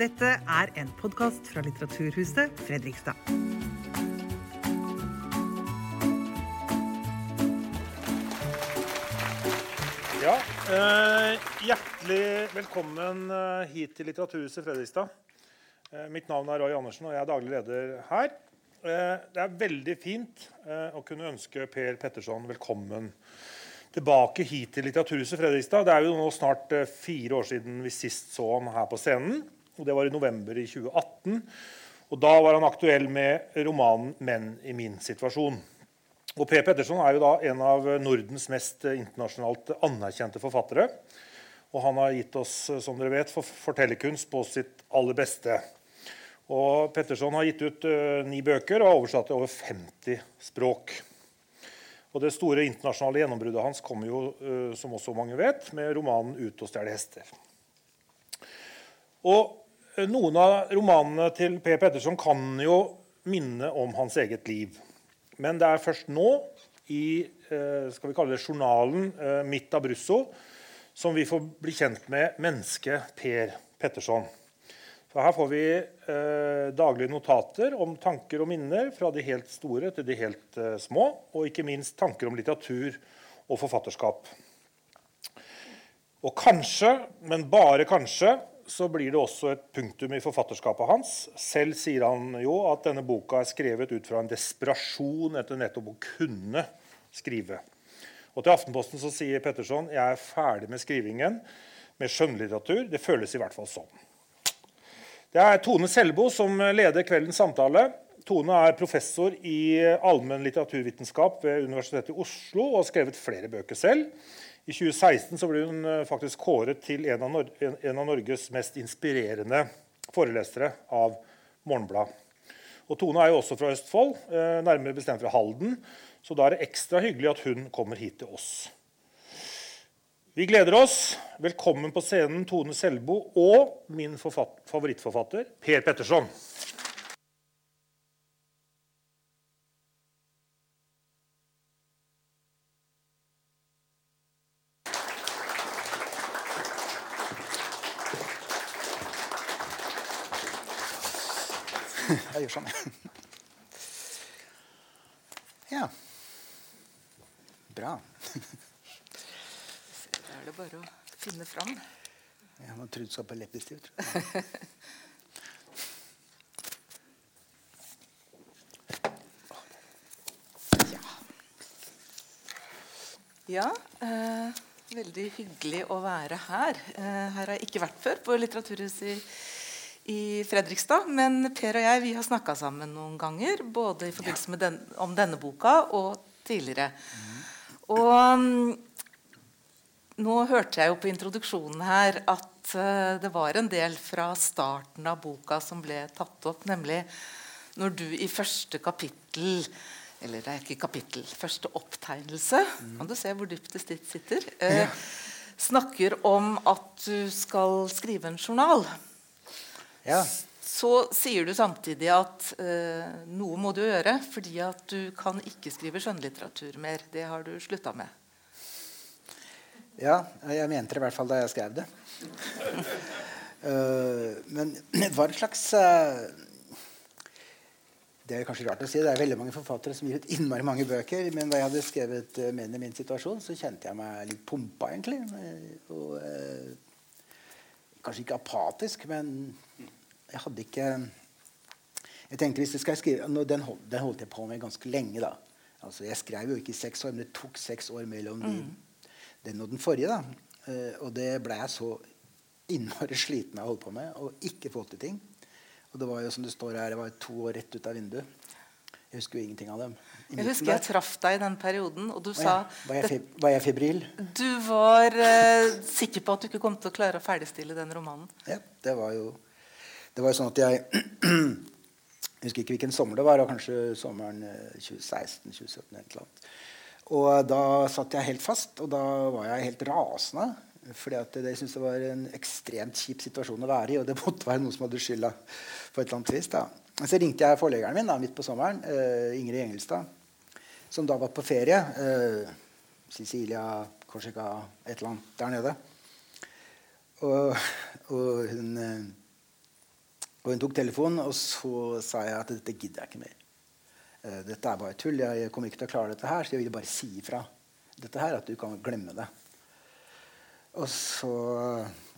Dette er en podkast fra Litteraturhuset Fredrikstad. Ja, eh, Hjertelig velkommen eh, hit til Litteraturhuset Fredrikstad. Eh, mitt navn er Roy Andersen, og jeg er daglig leder her. Eh, det er veldig fint eh, å kunne ønske Per Petterson velkommen tilbake hit til Litteraturhuset Fredrikstad. Det er jo nå snart eh, fire år siden vi sist så ham her på scenen. Og Det var i november i 2018. Og Da var han aktuell med romanen 'Menn i min situasjon'. Og P. Petterson er jo da en av Nordens mest eh, internasjonalt anerkjente forfattere. Og han har gitt oss eh, som dere vet, for fortellerkunst på sitt aller beste. Og Petterson har gitt ut uh, ni bøker og har oversatt til over 50 språk. Og Det store internasjonale gjennombruddet hans kommer jo, uh, som også mange vet, med romanen 'Ut og stjele hester'. Og Noen av romanene til Per Petterson kan jo minne om hans eget liv. Men det er først nå, i skal vi kalle det journalen mitt Brusso, som vi får bli kjent med mennesket Per Petterson. Så her får vi eh, daglige notater om tanker og minner fra de helt store til de helt eh, små. Og ikke minst tanker om litteratur og forfatterskap. Og kanskje, men bare kanskje, så blir det også et punktum i forfatterskapet hans. Selv sier han jo at denne boka er skrevet ut fra en desperasjon etter nettopp å kunne skrive. Og til Aftenposten så sier Petterson jeg er ferdig med skrivingen med skjønnlitteratur. Det føles i hvert fall sånn. Det er Tone Selbo som leder kveldens samtale. Tone er professor i allmenn litteraturvitenskap ved Universitetet i Oslo og har skrevet flere bøker selv. I 2016 ble hun eh, faktisk kåret til en av, en av Norges mest inspirerende forelesere av Morgenblad. Og Tone er jo også fra Østfold, eh, nærmere bestemt fra Halden. Så da er det ekstra hyggelig at hun kommer hit til oss. Vi gleder oss. Velkommen på scenen Tone Selbo og min favorittforfatter Per Petterson. Jeg gjør sånn. Ja. Bra. Da er det bare å finne fram. Så på leppestift, tror jeg. Ja, eh, veldig hyggelig å være her. Eh, her har jeg ikke vært før, på Litteraturhuset i, i Fredrikstad. Men Per og jeg vi har snakka sammen noen ganger, både i forbindelse med den, om denne boka og tidligere. Og um, nå hørte jeg jo på introduksjonen her at eh, det var en del fra starten av boka som ble tatt opp, nemlig når du i første kapittel eller det er ikke kapittel, første opptegnelse Kan du se hvor dypt det sitter? Eh, snakker om at du skal skrive en journal. Ja. Så sier du samtidig at eh, noe må du gjøre, fordi at du kan ikke skrive skjønnlitteratur mer. Det har du slutta med. Ja, jeg mente det i hvert fall da jeg skrev det. Eh, men det var et slags eh, Det er kanskje rart å si, det er veldig mange forfattere som gir ut innmari mange bøker. Men da jeg hadde skrevet uh, 'Menn i min situasjon', så kjente jeg meg litt pumpa, egentlig. Og, kanskje ikke apatisk, men jeg hadde ikke Jeg tenkte hvis jeg skal skrive den, hold, den holdt jeg på med ganske lenge. da altså Jeg skrev jo ikke i seks år, men det tok seks år mellom de, den og den forrige. da Eh, og det ble jeg så innmari sliten av å holde på med og ikke få til ting. Og det var jo som det står her, det var to år rett ut av vinduet. Jeg husker jo ingenting av dem. Jeg husker jeg traff deg i den perioden, og du sa var, jeg var jeg febril? Du var eh, sikker på at du ikke kom til å klare å ferdigstille den romanen. Ja, det var jo Det var jo sånn at jeg Jeg husker ikke hvilken sommer det var. Det var kanskje sommeren 2016-2017. eller noe. Og da satt jeg helt fast, og da var jeg helt rasende. Fordi jeg syntes det var en ekstremt kjip situasjon å være i, og det måtte være noen som hadde skylda. på et eller annet vis da. Så ringte jeg forleggeren min da, midt på sommeren, uh, Ingrid Engelstad, som da var på ferie. Uh, Sicilia, Korsika, et eller annet der nede. Og, og hun, eh, Og hun tok telefonen, og så sa jeg at dette gidder jeg ikke mer. Eh, dette er bare tull. Jeg kommer ikke til å klare dette her, så jeg vil bare si ifra. Dette her, at du kan glemme det. Og så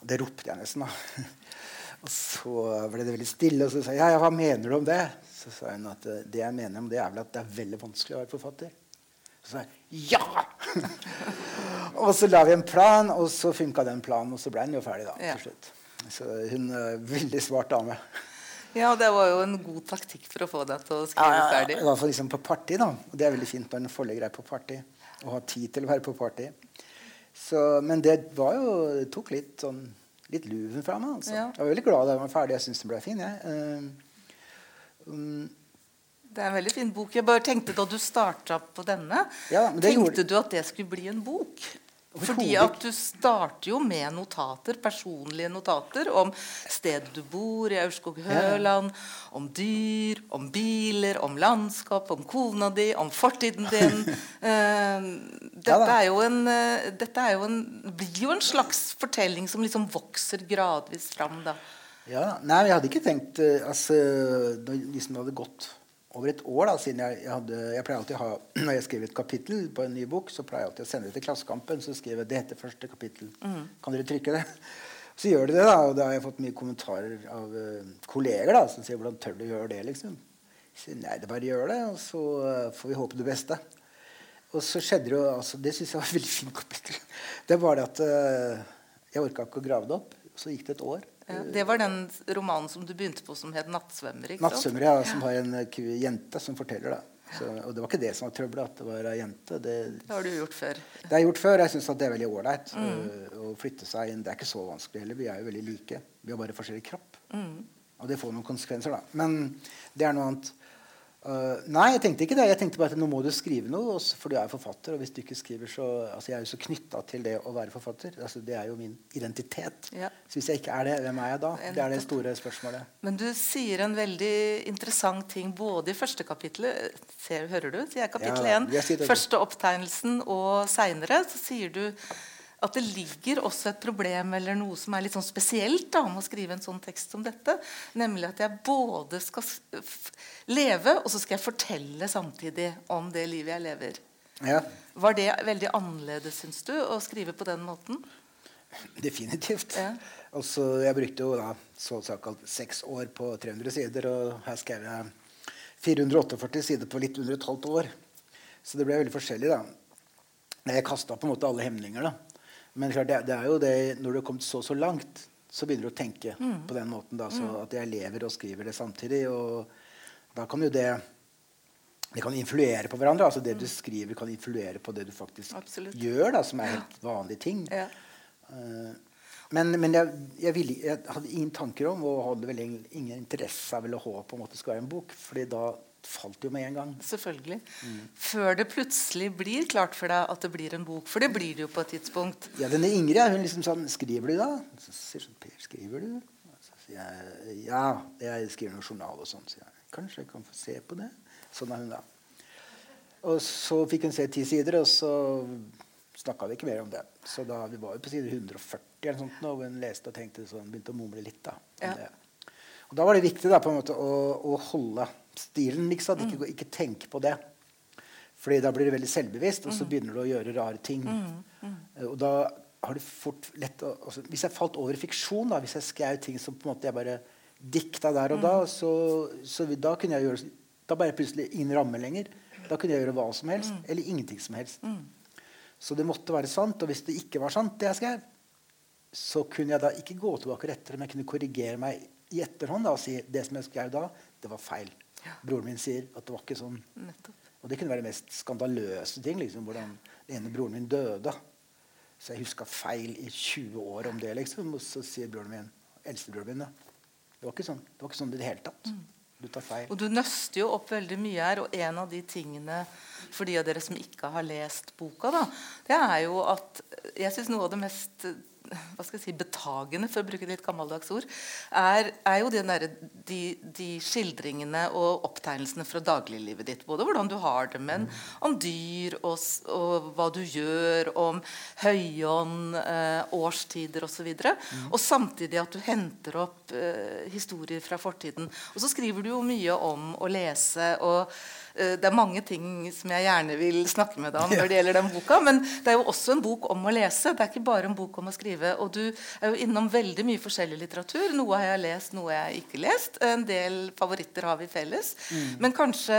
Det ropte jeg nesten, da. Og så ble det veldig stille, og så sa jeg ja, ja, hva mener du om det? Så sa hun at eh, det jeg mener om det er vel at det er veldig vanskelig å være forfatter. Så sa jeg ja! og så la vi en plan, og så funka den planen, og så ble den jo ferdig da, til slutt. Så hun er veldig smart dame. Ja, det var jo en god taktikk for å få deg til å skrive ja, ja. ferdig. I hvert fall liksom på party. da. Og det er veldig fint når en forlegger er på party. Og har tid til å være på party. Så, men det var jo, det tok litt sånn litt luven fra meg. altså. Ja. Jeg var veldig glad da jeg var ferdig. Jeg syns den ble fin. jeg. Eh, um, Det er en veldig fin bok. Jeg bare tenkte Da du starta på denne, Ja, tenkte gjorde- du at det skulle bli en bok? Fordi at du starter jo med notater, personlige notater om stedet du bor i Aurskog-Høland, om dyr, om biler, om landskap, om kona di, om fortiden din. Eh, dette, er jo en, eh, dette er jo en, blir jo en slags fortelling som liksom vokser gradvis fram. da. ja, Nei, jeg hadde ikke tenkt eh, altså, Hvis den hadde gått over et år da, siden jeg, hadde Jeg pleier alltid å ha Når jeg skriver et kapittel på en ny bok, så pleier jeg alltid å sende det til Klassekampen. Så skriver jeg det heter første kapittel. Kan dere trykke det? Så gjør de det, da. Og da har jeg fått mye kommentarer av uh, kolleger da, som sier 'Hvordan tør du gjøre det?' liksom. Jeg sier nei, det bare gjør det, og så uh, får vi håpe det beste. Og så skjedde det jo altså, Det syns jeg var et veldig fint kapittel. Det var det at uh, jeg orka ikke å grave det opp. Så gikk det et år. Ja, det var den romanen som du begynte på, som het 'Nattsvømmer'. ikke? Nattsvømmer, ja, som har en eh, jente som forteller. da. Så, og det var ikke det som var trøbbelet, at det var ei jente. Det, Det har du gjort før. det har jeg gjort før. Jeg syns det er veldig ålreit Mm. øh, å flytte seg inn. Det er ikke så vanskelig heller. Vi er jo veldig like. Vi har bare forskjellig kropp. Mm. Og det får noen konsekvenser, da. Men det er noe annet. Øh, nei, jeg tenkte ikke det. Jeg tenkte bare at nå må du skrive noe, også, for du er forfatter. Og hvis du ikke skriver, så Altså, jeg er jo så knytta til det å være forfatter. Altså, det er jo min identitet. Ja. Så hvis jeg ikke er det, hvem er jeg da? Det er det store spørsmålet. Men du sier en veldig interessant ting både i første kapittel Hører du? Sier jeg kapittel Ja, 1. vi har sittet- første opptegnelsen og seinere. Så sier du at det ligger også et problem eller noe som er litt sånn spesielt da, om å skrive en sånn tekst som dette. Nemlig at jeg både skal leve, og så skal jeg fortelle samtidig om det livet jeg lever. Ja. Var det veldig annerledes, syns du, å skrive på den måten? Definitivt. Ja. Altså, Jeg brukte jo da så såkalt seks år på 300 sider, og her skrev jeg 448 sider på litt under et halvt år. Så det ble veldig forskjellig, da. Jeg kasta på en måte alle hemninger, da. Men klart, det, er jo det, når du har kommet så så langt, så begynner du å tenke på den måten. da, så At jeg lever og skriver det samtidig. Og da kan jo det det kan influere på hverandre. altså Det du skriver, kan influere på det du faktisk Absolutt. gjør, da, som er helt vanlige ting. Ja. Eh, men, men jeg, jeg, ville, jeg hadde ingen tanker om og hadde vel ingen ingen interesse av eller håp om at det skulle være en bok. fordi da falt jo med en gang. Selvfølgelig. Mm. Før det plutselig blir klart for deg at det blir en bok. For det blir det jo på et tidspunkt. Ja, denne Ingrid hun liksom sånn 'Skriver du, da?' Så sier sånn 'Per, skriver du?' Så sier jeg 'Ja, jeg skriver noe journal og sånn'. sier jeg. 'Kanskje jeg kan få se på det?' Sånn er hun, da. Og så fikk hun se ti sider, og så snakka vi ikke mer om det. Så da vi var jo på side 140 eller sånt, og hun leste og tenkte sånn, begynte å mumle litt. da. om Ja. det. Og da var det viktig da, på en måte, å, å holde stilen, liksom. Ikke, ikke tenke på det. Fordi da blir det veldig selvbevisst, og så begynner du å gjøre rare ting. Eh, Og da har det fort lett å altså, Hvis jeg falt over i fiksjon, da, hvis jeg skrev ting som på en måte jeg bare dikta der og da, så, så da kunne jeg gjøre Da bare plutselig ingen ramme lenger. Da kunne jeg gjøre hva som helst, eller ingenting som helst. Så det måtte være sant. Og hvis det ikke var sant, det jeg skrev, så kunne jeg da ikke gå tilbake og rette det, men jeg kunne korrigere meg i etterhånd da, og si det som jeg skrev da, det var feil. Broren min sier at det var ikke sånn. Nettopp. Og det kunne være de mest skandaløse ting. liksom, Hvordan den ene broren min døde. Så jeg huska feil i 20 år om det. liksom, Og så sier broren min, eldstebroren min da, det var ikke sånn det var ikke sånn i det hele tatt. Du tar feil. Og du nøster jo opp veldig mye her, og en av de tingene for de av dere som ikke har lest boka, da, det er jo at jeg syns noe av det mest hva skal jeg si, betagende, for å bruke ditt gammeldags ord, er, er jo der, de, de, skildringene og opptegnelsene fra dagliglivet ditt. Både hvordan du har det, men om dyr og, og hva du gjør, om høyånd, eh, årstider osv. Og, så og samtidig at du henter opp eh, historier fra fortiden. Og så skriver du jo mye om å lese. og det er mange ting som jeg gjerne vil snakke med deg om når det gjelder den boka, men det er jo også en bok om å lese. Det er ikke bare en bok om å skrive. Og du er jo innom veldig mye forskjellig litteratur. Noe har jeg lest, noe har jeg ikke lest. En del favoritter har vi felles. Mm. Men kanskje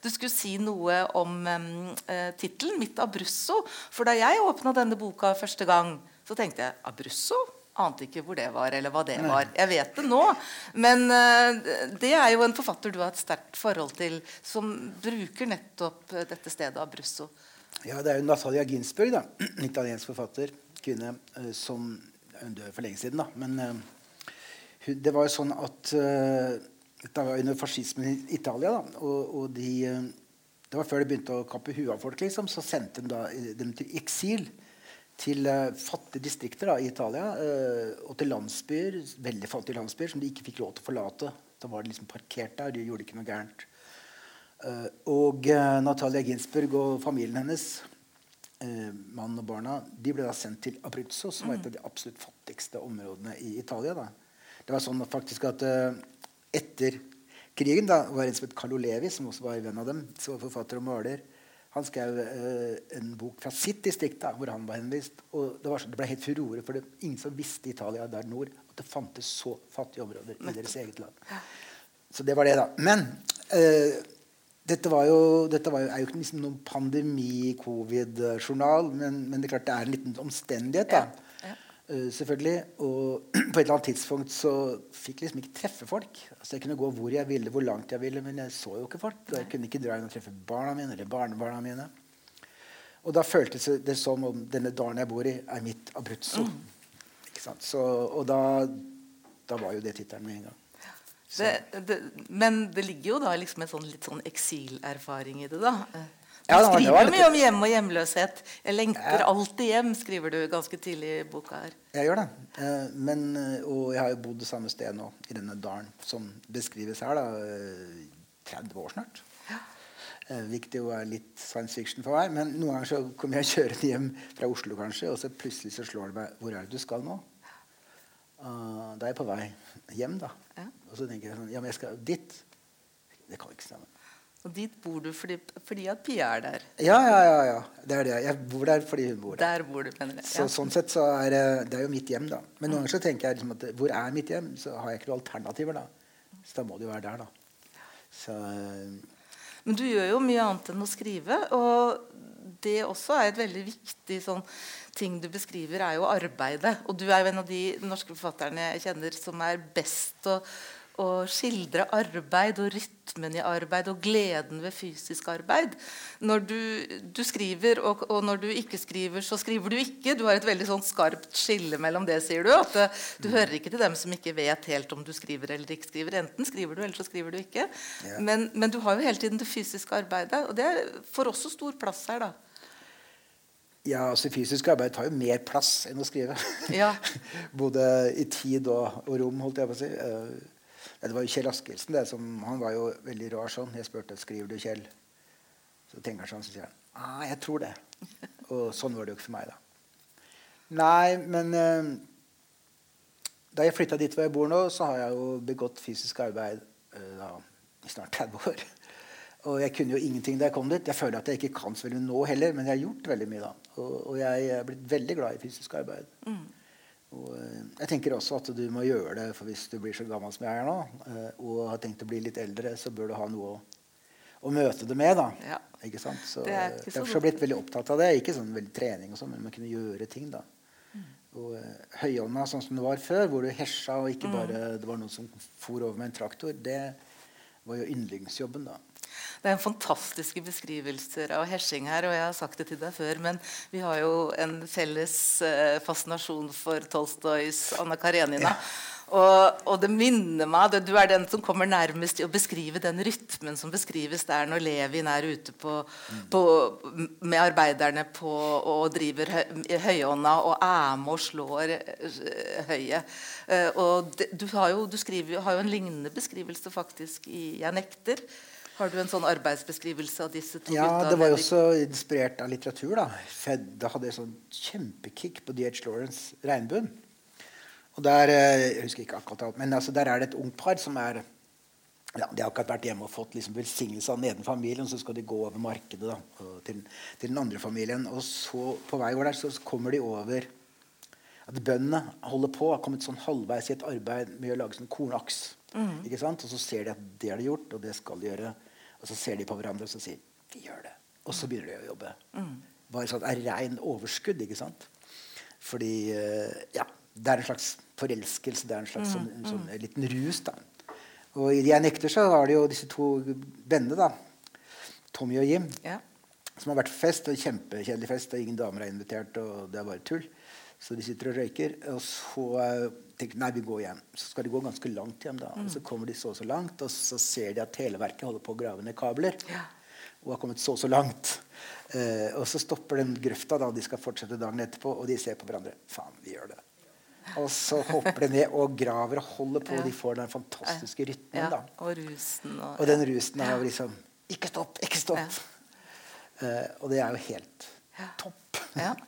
du skulle si noe om eh, tittelen 'Mitt Abruzzo'. For da jeg åpna denne boka første gang, så tenkte jeg 'Abruzzo'? Ante ikke hvor det var, eller hva det Nei. var. Jeg vet det nå. Men uh, det er jo en forfatter du har et sterkt forhold til, som bruker nettopp uh, dette stedet Abruzzo. Ja, det er jo Natalia Ginsburg, da. italiensk forfatter. Kvinne uh, som Hun døde for lenge siden, da. Men hun, det var jo sånn at Dette var under fascismen i Italia, da. Og, og de Det var før de begynte å kappe huet av folk, liksom. Så sendte de da, dem til eksil til uh, fattige distrikter da, i Italia uh, og til landsbyer, veldig fattige landsbyer som de ikke fikk lov til å forlate. Da var de liksom parkert der. De gjorde ikke noe gærent. Uh, og Natalia Ginsburg og familien hennes, mannen og barna, de ble da sendt til Abruzzo, som var et av de absolutt fattigste områdene i Italia. Da. Det var sånn faktisk at etter krigen da, var en som het Carlo Levi, som også var en venn av dem, som var forfatter og maler, han skrev eh, en bok fra sitt distrikt da, hvor han var henvist. og Det, var, det ble helt furore, for det ingen som visste i Italia der nord at det fantes så fattige områder i deres eget land. Så det var det, da. Men eh, dette, var jo, dette var jo, er jo ikke liksom noen pandemi-covid-journal, men, men, det er klart det er en liten omstendighet. da. Uh, selvfølgelig. Og på et eller annet tidspunkt så fikk jeg liksom ikke treffe folk. Altså Jeg kunne gå hvor jeg ville, hvor langt jeg ville, men jeg så jo ikke folk. Og jeg kunne ikke dra inn og treffe barna mine eller barnebarna mine. Og da føltes det som om denne dalen jeg bor i, er mitt Abruzzo. Mm. Ikke sant? Så, og da, da, var jo det tittelen med en gang. Det, det, men det ligger jo da liksom en sånn, litt sånn eksilerfaring i det, da. Du ja, skriver jo mye om hjem og hjemløshet. 'Jeg lengter alltid hjem', skriver du ganske tidlig i boka her. Jeg gjør det. Eh, men, eh, og jeg har jo bodd samme sted nå, i denne dalen som beskrives her. da, 30 eh, år snart. Ja. Hvilket jo er litt science fiction for meg. Men noen ganger så kommer jeg kjørende hjem fra Oslo, kanskje, og så plutselig så slår det meg Hvor er det du skal nå? Uh, da er jeg på vei hjem, da. Ja. Og så tenker jeg sånn Ja, men jeg skal dit. Det kan ikke stemme. Og dit bor du fordi, fordi, at Pia er der? Ja, ja, ja, ja. Det er det. Jeg bor der fordi hun bor der. Der bor du, mener jeg. Så, sånn sett så er det er jo mitt hjem, da. Men noen ganger så tenker jeg liksom at hvor er mitt hjem? Så har jeg ikke noen alternativer, da. Så da må det jo være der, da. Så, Men du gjør jo mye annet enn å skrive. Og det også er et veldig viktig sånn ting du beskriver, er jo arbeidet. Og du er jo en av de norske forfatterne jeg kjenner som er best å å skildre arbeid og rytmen i arbeid og gleden ved fysisk arbeid. Når du, du skriver, og, og, når du ikke skriver, så skriver du ikke. Du har et veldig sånn skarpt skille mellom det, sier du. At eh, du mm. hører ikke til dem som ikke vet helt om du skriver eller ikke skriver. Enten skriver du, eller så skriver du ikke. Ja. Men, men, du har jo hele tiden det fysiske arbeidet, og det får også stor plass her. da. Ja, altså Fysisk arbeid tar jo mer plass enn å skrive. Ja. Både i tid og, og, rom, holdt jeg på å si. Uh, det var jo Kjell Askelsen. Han var jo veldig rar sånn. Jeg spurte skriver du Kjell. Så tenker han sånn, så sier han ah, jeg tror det. Og sånn var det jo ikke for meg, da. Nei, men uh, da jeg flytta dit hvor jeg bor nå, så har jeg jo begått fysisk arbeid uh, da, i snart 30 år. Og jeg kunne jo ingenting da jeg kom dit. Jeg føler at jeg ikke kan så veldig nå heller, men jeg har gjort veldig mye da. Og, og jeg er blitt veldig glad i fysisk arbeid. Mm. Og eh, jeg tenker også at du må gjøre det, for hvis du blir så gammel som jeg er nå, eh, og har tenkt å bli litt eldre, så bør du ha noe å, å møte det med. da. Ja. Ikke sant? Så, det er ikke så derfor har jeg blitt veldig opptatt av det. Ikke sånn veldig trening, og sånn, men man kunne gjøre ting. da. Mm. Og uh, Høyånda sånn som det var før, hvor du hesja og ikke mm. bare det var noen som for over med en traktor, det var jo yndlingsjobben. da. Det er en fantastiske beskrivelser av Hesjing her, og jeg har sagt det til deg før, men vi har jo en felles eh, fascinasjon for Tolstojs Anna Karenina. Og, og, det minner meg Du er den som kommer nærmest i å beskrive den rytmen som beskrives der når Levin er ute på, på, med arbeiderne på, og driver høy, høyånda og er med og slår uh, høyet. Uh, og det, du, har jo, du skriver, har jo en lignende beskrivelse faktisk i 'Jeg nekter'. Har du en sånn arbeidsbeskrivelse av disse to ja, gutta? Det var jo også inspirert av litteratur. da. Fed hadde jeg sånn kjempekick på D.H. Lawrence 'Regnbuen'. Og der, eh, jeg husker ikke akkurat alt, men altså, der er det et ungt par som er ja, De har akkurat vært hjemme og fått liksom velsignelse av den ene familien. Så skal de gå over markedet da, til, til, den andre familien. Og så på vei over der så kommer de over at bøndene holder på, har kommet sånn halvveis i et arbeid med å lage sånn kornaks. Mm. ikke sant? Og så ser de at det har de gjort, og det skal de gjøre. Og så ser de på hverandre og så sier vi gjør det. Og så begynner de å jobbe. Mm. Bare sånn er rein overskudd. ikke sant? Fordi eh, ja, det er en slags forelskelse. Det er en slags sånn, sånn, en liten rus. da. Og i 'Jeg nekter' så var det jo disse to vennene, da. Tommy og Jim. Ja. Som har vært på fest. og Kjempekjedelig fest. og Ingen damer er invitert. og det er bare tull. Så de sitter og røyker. Og så uh, tenker nei, vi går hjem. Så skal de gå ganske langt hjem. da. Mm. Og så kommer de så og så langt, og så ser de at Televerket holder på å grave ned kabler. Ja. Og har kommet så og så langt. Eh, og så stopper den grøfta. da, De skal fortsette dagen etterpå, og de ser på hverandre. Faen, vi gjør det. Og så hopper de ned og graver og holder på. Ja. De får den fantastiske rytmen. Ja, og rusen. Og, og den rusen er jo liksom Ikke stopp! Ikke stopp! Eh, og det er jo helt topp. Ja.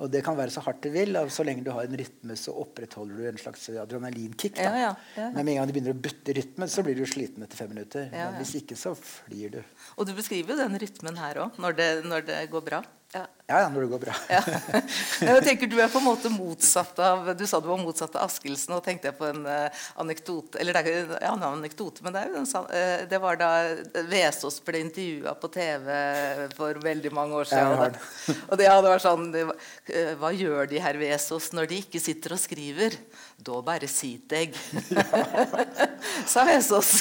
Og det kan være så hardt det vil. Så lenge du har en rytme, så opprettholder du en slags adrenalinkick. Ja, ja, ja, Men med en gang du begynner å bytte rytme, så blir du sliten etter fem minutter. Men hvis ikke, så flyr du. Og du beskriver jo den rytmen her òg, når, når, det går bra. Ja. ja, når det går bra. ja. Jeg tenker Du er på en måte motsatt av Du sa du var motsatt av Askildsen. Og tenkte jeg på en uh, anekdote Eller det er ja, en anekdote, men det, er jo en, uh, det var da Vesaas ble intervjua på TV for veldig mange år siden. Og det, og det vært sånn uh, Hva gjør de her Vesaas når de ikke sitter og skriver? Da bare sit jeg. Sa Vesaas.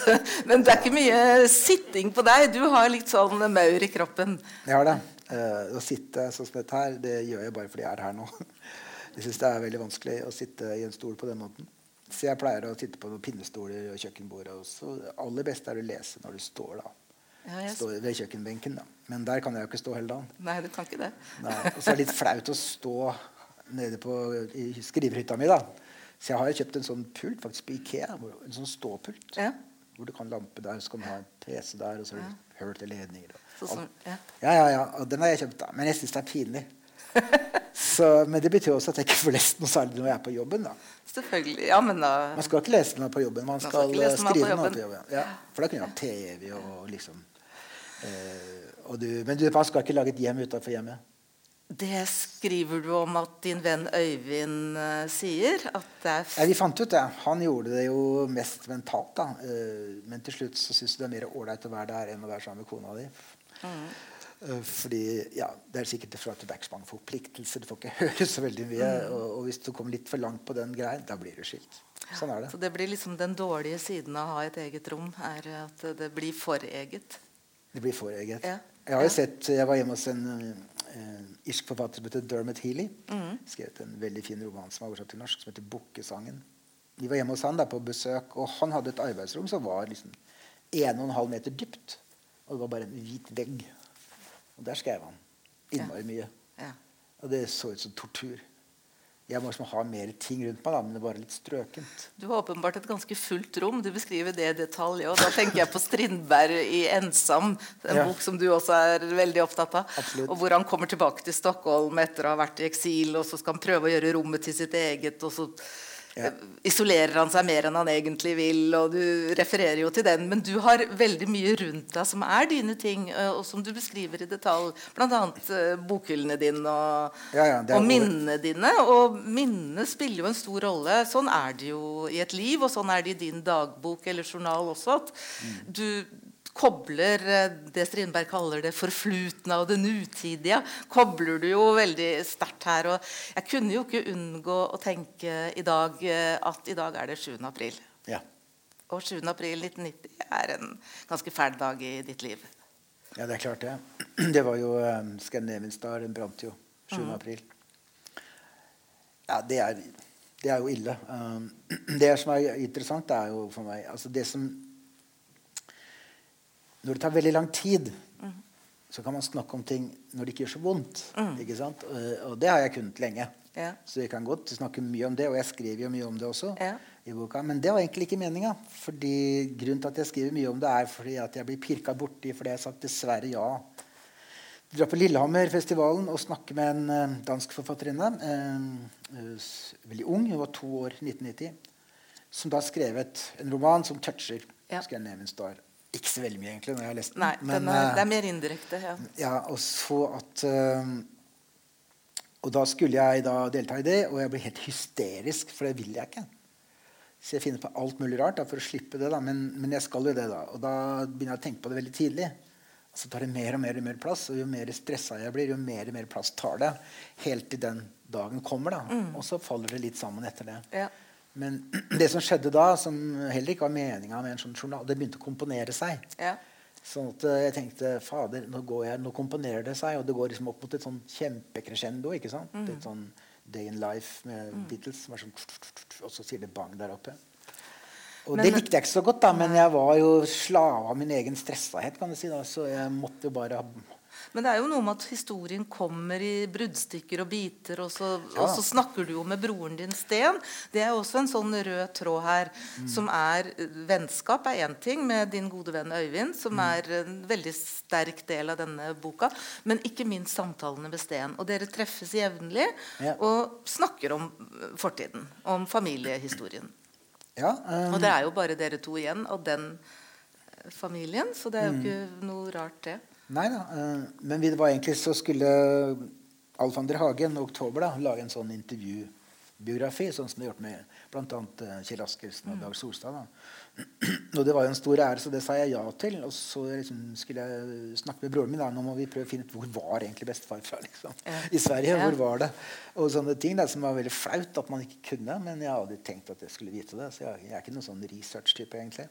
Men det er ikke mye sitting på deg. Du har litt sånn maur i kroppen. Jeg har det. Uh, å sitte sånn som dette her, det gjør jeg bare fordi jeg er her nå. jeg syns det er veldig vanskelig å sitte i en stol på den måten. Så jeg pleier å sitte på noen pinnestoler og kjøkkenbordet. Også. Det aller beste er å lese når du står da. Ja, jeg... Står ved kjøkkenbenken. da. Men der kan jeg jo ikke stå hele dagen. Nei, du kan ikke det. Og så er det litt flaut å stå nede på, i skrivehytta mi. da. Så jeg har kjøpt en sånn pult faktisk på Ikea. En sånn ståpult. Ja. Hvor du kan lampe der, så kan du ha en PC der, og så har du hull til ledninger. Og så, ja. ja, ja, ja. Og den har jeg kjøpt, da. Men jeg syns det er pinlig. så, men det betyr også at jeg ikke får lest noe særlig når jeg er på jobben. da. Selvfølgelig, ja, men da... Man skal ikke lese noe på jobben, man skal, man skal skrive noe på jobben. Ja, for da kunne jeg ha TV og liksom eh, og du, Men du, man skal ikke lage et hjem utenfor hjemmet. Det skriver du om at din venn Øyvind uh, sier? ja, Vi fant ut det. Han gjorde det jo mest mentalt. da. Uh, men til slutt så syns du det er mer ålreit å være der enn å være sammen med kona di. Mm. Fordi ja, Det er sikkert fra tilbake mange forpliktelser. Du får ikke høre så veldig mye. Mm. Og, og, hvis du kommer litt for langt på den greien, da blir du skilt. Sånn er det. Så det blir liksom Den dårlige siden av å ha et eget rom er at det blir for eget? Det blir for eget. Ja. Jeg har jo sett, jeg var hjemme hos en uh, irsk forfatter som heter Dermot Healy. Mm. Skrevet en veldig fin roman som er oversatt til norsk, som heter 'Bukkesangen'. Vi var hjemme hos han der på besøk, og han hadde et arbeidsrom som var liksom 1,5 meter dypt. Og det var bare en hvit vegg. Og der skrev han innmari mye. Ja. Og det så ut som tortur. Jeg må liksom ha mer ting rundt meg, da, men det bare litt strøkent. Du har åpenbart et ganske fullt rom. Du beskriver det i detalj. Og da tenker jeg på Strindberg i 'Ensam', en ja. bok som du også er veldig opptatt av. Absolutt. Og hvor han kommer tilbake til Stockholm etter å ha vært i eksil, og så skal han prøve å gjøre rommet til sitt eget. og så ja. isolerer han seg mer enn han egentlig vil, og du refererer jo til den. Men du har veldig mye rundt deg som er dine ting, og som du beskriver i detalj. Bl.a. Bokhyllene dine og, ja, ja, og minnene dine. Og minnene spiller jo en stor rolle. Sånn er det jo i et liv, og sånn er det i din dagbok eller journal også. at mm. du kobler eh, det Strindberg kaller det forflutna og det nutidige, kobler du jo veldig sterkt her. Og jeg kunne jo ikke unngå å tenke i dag eh, at i dag er det 7. april. Ja. Og 7. april 1990 er en ganske fæl dag i ditt liv. Ja, det er klart det. Det var jo um, Scandinavian Star. Den brant jo 7. april. Ja, det er, det er jo ille. Um, det som er interessant, er jo for meg altså det som Når det tar veldig lang tid, så kan man snakke om ting når det ikke gjør så vondt. ikke sant? Og, det har jeg kunnet lenge. Ja. Så jeg kan godt snakke mye om det, og jeg skriver jo mye om det også. Ja. i boka, Men det var egentlig ikke meninga. Grunnen til at jeg skriver mye om det, er fordi at jeg blir pirka borti fordi jeg har sagt dessverre ja. Dra på Lillehammerfestivalen og snakke med en eh, dansk forfatterinne. eh, eh, veldig ung, hun var to år 1990. Som da skrevet en roman som toucher Ja. Scandinavian Star. Ikke så veldig mye, egentlig, når jeg har lest den. Nei, men, den er, eh, det er mer indirekte. Ja. ja, og så at eh, Og da skulle jeg da delta i det, og jeg ble helt hysterisk, for det vil jeg ikke. Så jeg finner på alt mulig rart da, for å slippe det, da. Men, men jeg skal jo det, da. Og da begynner jeg å tenke på det veldig tidlig. Og så tar det mer og mer og mer plass, og jo mer stressa jeg blir, jo mer og mer plass tar det. Helt til den dagen kommer, da. Og så faller det litt sammen etter det. Ja. Men det som skjedde da, som heller ikke var meninga med en sånn journal, det begynte å komponere seg. Ja. Sånn at eh, jeg tenkte fader, nå, går jeg, nå komponerer det seg, og det går liksom opp mot et sånn kjempekrescendo. ikke sant? Mm. Et sånn Day in Life med Beatles, som er sånn og så sier det bang der oppe. Og Men- det likte jeg ikke så godt, da, men jeg var jo slave av min egen stressahet, kan du si. da, Så jeg måtte jo bare ha Men det er jo noe med at historien kommer i bruddstykker og biter, og så, Ja. og så snakker du jo med broren din Sten. Det er jo også en sånn rød tråd her, som er eh, Vennskap er én ting med din gode venn Øyvind, som er en veldig sterk del av denne boka, men ikke minst samtalene med Sten. Og dere treffes jevnlig Ja. og snakker om fortiden, om familiehistorien. Ja, um... Og det er jo bare dere to igjen og den eh, familien, så det er jo ikke noe rart, det. Nei da. eh, men det var egentlig så skulle Alf Ander Hagen i oktober da, lage en sånn intervjubiografi, sånn som de har gjort med bl.a. Uh, Kjell Askelsen og Dag Solstad. Da. og det var jo en stor ære, så det sa jeg ja til. Og så liksom skulle jeg snakke med broren min. da, Nå må vi prøve å finne ut hvor var egentlig bestefar fra. liksom, Ja. I Sverige. Ja. Hvor var det? Og sånne ting da, som var veldig flaut at man ikke kunne. Men jeg hadde tenkt at jeg skulle vite det. Så jeg, jeg er ikke noen sånn research-type, egentlig.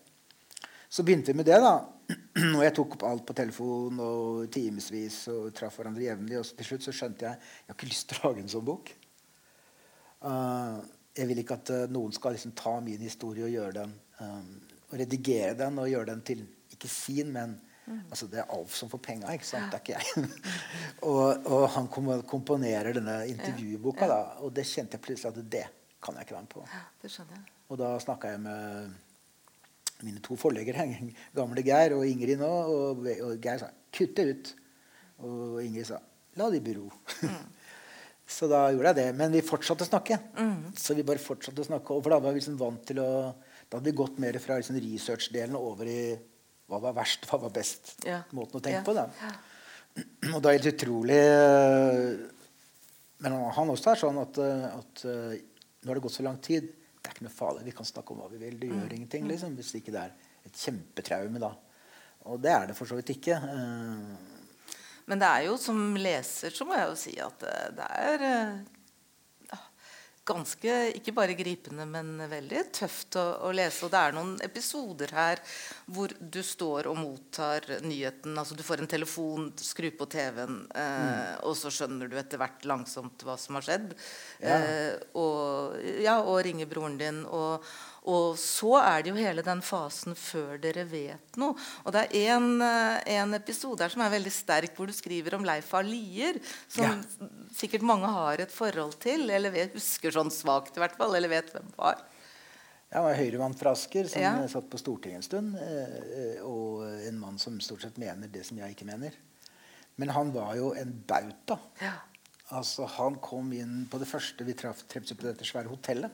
Så begynte vi med det, da. Og jeg tok opp alt på telefon og timevis og traff hverandre jevnlig. Og til slutt så skjønte jeg jeg har ikke lyst til å lage en sånn bok. Uh, jeg vil ikke at uh, noen skal liksom ta min historie og gjøre den um, og redigere den og gjøre den til ikke sin, men altså Det er Alf som får penga, ikke sant? Det er ikke jeg. og, og han kom, komponerer denne intervjuboka, da, og det kjente jeg plutselig at det kan jeg ikke være med på. Jeg. Og da snakka jeg med mine to forleggere, gamle Geir og Ingrid nå. Og, og Geir sa 'kutt det ut'. Og Ingrid sa 'la det i bero'. så da gjorde jeg det. Men vi fortsatte å snakke. Så vi bare fortsatte å snakke. For da var vi liksom vant til å Da hadde vi gått mer fra liksom research-delen over i hva var verst, hva var best. Ja. Måten å tenke Ja. på. da. Og det er helt utrolig eh, Men han- han også er sånn at, eh, at eh, nå har det gått så lang tid. Det er ikke noe farlig. Vi kan snakke om hva vi vil. Det gjør ingenting liksom, hvis ikke det er et kjempetraume. da. Og det er det for så vidt ikke. Eh, Men det er jo som leser så må jeg jo si at eh, det er eh, ganske ikke bare gripende, men veldig tøft å, å lese. Og det er noen episoder her hvor du står og mottar nyheten. altså Du får en telefon, skru på TV-en, eh, og så skjønner du etter hvert langsomt hva som har skjedd. Ja. Eh, og, ja, og ringer broren din. Og, og så er det jo hele den fasen før dere vet noe. Og det er en, eh, en episode her som er veldig sterk, hvor du skriver om Leif A. Lier, som Ja. sikkert mange har et forhold til, eller vet, husker sånn svakt i hvert fall, eller vet hvem var. Jeg var høyremann fra Asker som Ja. eh, satt på Stortinget en stund. eh, Og en mann som stort sett mener det som jeg ikke mener. Men han var jo en bauta. Ja. Altså, han kom inn på det første vi traff på dette svære hotellet.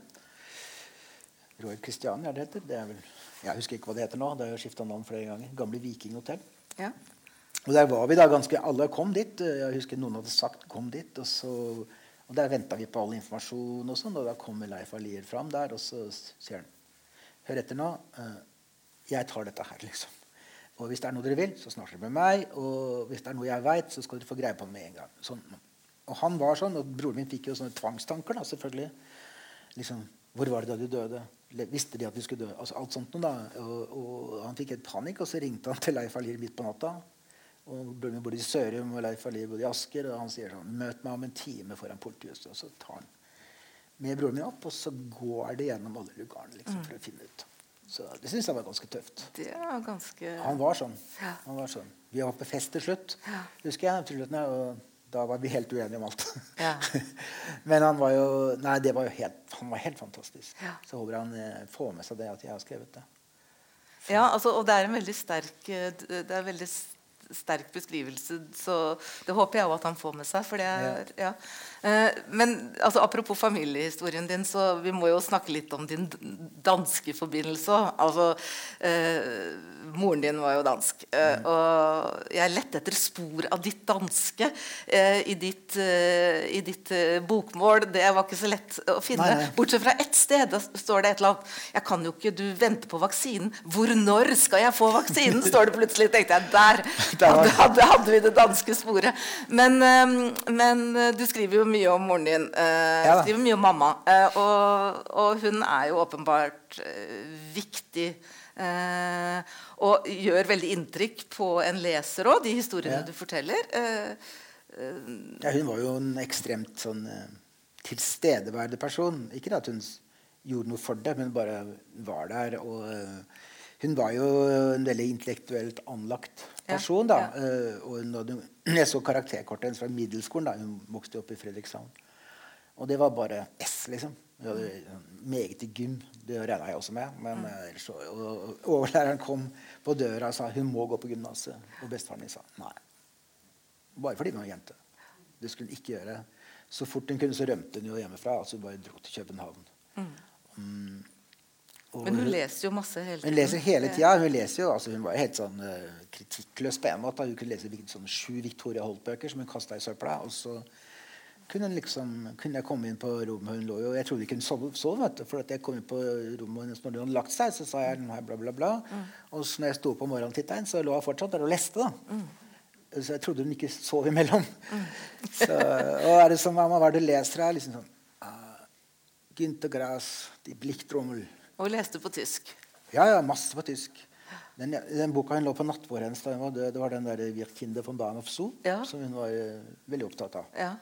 Royal Christiania, det heter. Det vel, jeg husker ikke hva det heter nå. Det har jo skifta navn flere ganger. Gamle Vikinghotell. Ja. Og der var vi da ganske Alle kom dit. Jeg husker noen hadde sagt 'kom dit'. Og, så, og der venta vi på all informasjon, og sånn, og da kommer Leif Alier fram der, og så sier han Hør etter nå. eh, Jeg tar dette her, liksom. Og hvis det er noe dere vil, så snakker dere med meg. Og hvis det er noe jeg veit, så skal dere få greie på det med en gang. Sånn. Og han var sånn, og broren min fikk jo sånne tvangstanker, da, selvfølgelig. Liksom, Hvor var det da du døde? Visste de at du skulle dø? Altså, alt sånt noe, da. Og, og han fikk helt panikk, og så ringte han til Leif Alir midt på natta. Og broren min bodde i Sørum, og Leif Alir bodde i Asker. Og han sier sånn Møt meg om en time foran politihuset. Og så tar han med broren min opp, og så går det gjennom alle lugarene liksom, for å finne ut. Så det syns jeg var ganske tøft. Det var ganske Han var sånn. Ja. Han var sånn. Vi var på fest til slutt, Ja. husker jeg. til slutt, og da var vi helt uenige om alt. Ja. Men han var jo Nei, det var jo helt, han var helt fantastisk. Ja. Så håper han eh, får med seg det at jeg har skrevet det. Ja, altså, og det er en veldig sterk eh, Det er veldig s- sterk beskrivelse, så det håper jeg også at han får med seg. For det er, ja. Eh, Men altså, apropos familiehistorien din, så vi må jo snakke litt om din danske forbindelse. Altså, eh, moren din var jo dansk. Mm. Og jeg lette etter spor av ditt danske eh, i ditt, eh, i ditt eh, bokmål. Det var ikke så lett å finne. Nei, nei. Bortsett fra ett sted. Da står det et eller annet Jeg kan jo ikke Du venter på vaksinen. Hvor når skal jeg få vaksinen? står det plutselig. tenkte jeg Der hadde, hadde, hadde vi det danske sporet. Men, eh, men eh, du skriver jo mye om moren din. Du Ja skriver mye om mamma. eh, og, og hun er jo åpenbart eh, viktig. eh, og gjør veldig inntrykk på en leser òg, de historiene Ja. du forteller. Eh, Ja, hun var jo en ekstremt sånn eh, tilstedeværende person. Ikke at hun gjorde noe for det, men bare var der. Og eh, hun var jo en veldig intellektuelt anlagt person. da. ja. Eh, og når du, jeg så karakterkortet hennes fra middelskolen. da, Hun vokste opp i Fredrikshavn. Og det var bare S, liksom. Hun hadde sånn meget i gym. Det regna jeg også med. Men, eh, så, og, og overlæreren kom på døra og sa hun må gå på gymnaset. Og bestefaren min sa nei. Bare fordi hun var jente. Det skulle hun ikke gjøre. Så fort hun kunne, så rømte hun jo hjemmefra. Altså hun bare dro til København. Mm. Men hun leser jo masse hele tiden. hun leser hele tida. Hun leser jo, altså hun var helt sånn uh, kritikkløs på en måte. Hun kunne lese sånn sju Victoria Holt-bøker som hun kasta i søpla. Og så kunne hun liksom, kunne jeg komme inn på rommet Hun lå jo, Jeg trodde ikke hun sov, sov vet du, for at jeg kom inn på rommet hennes når hun hadde lagt seg. Så sa jeg bla, bla, bla. Og så når jeg sto opp om morgenen tittet så lå hun fortsatt der og leste. da. Så jeg trodde hun ikke sov imellom. Så, og er det sånn, mamma, hva er det du leser her? Liksom sånn uh, Günter Grass, Die Blicktrommel. Og leste på tysk. Ja, ja, masse på tysk. Den, den boka hun lå på nattbordet hennes da hun var død, det var den der 'Wir Kinder von Bahnhof Zoo', Ja. som hun var uh, veldig opptatt av. Ja.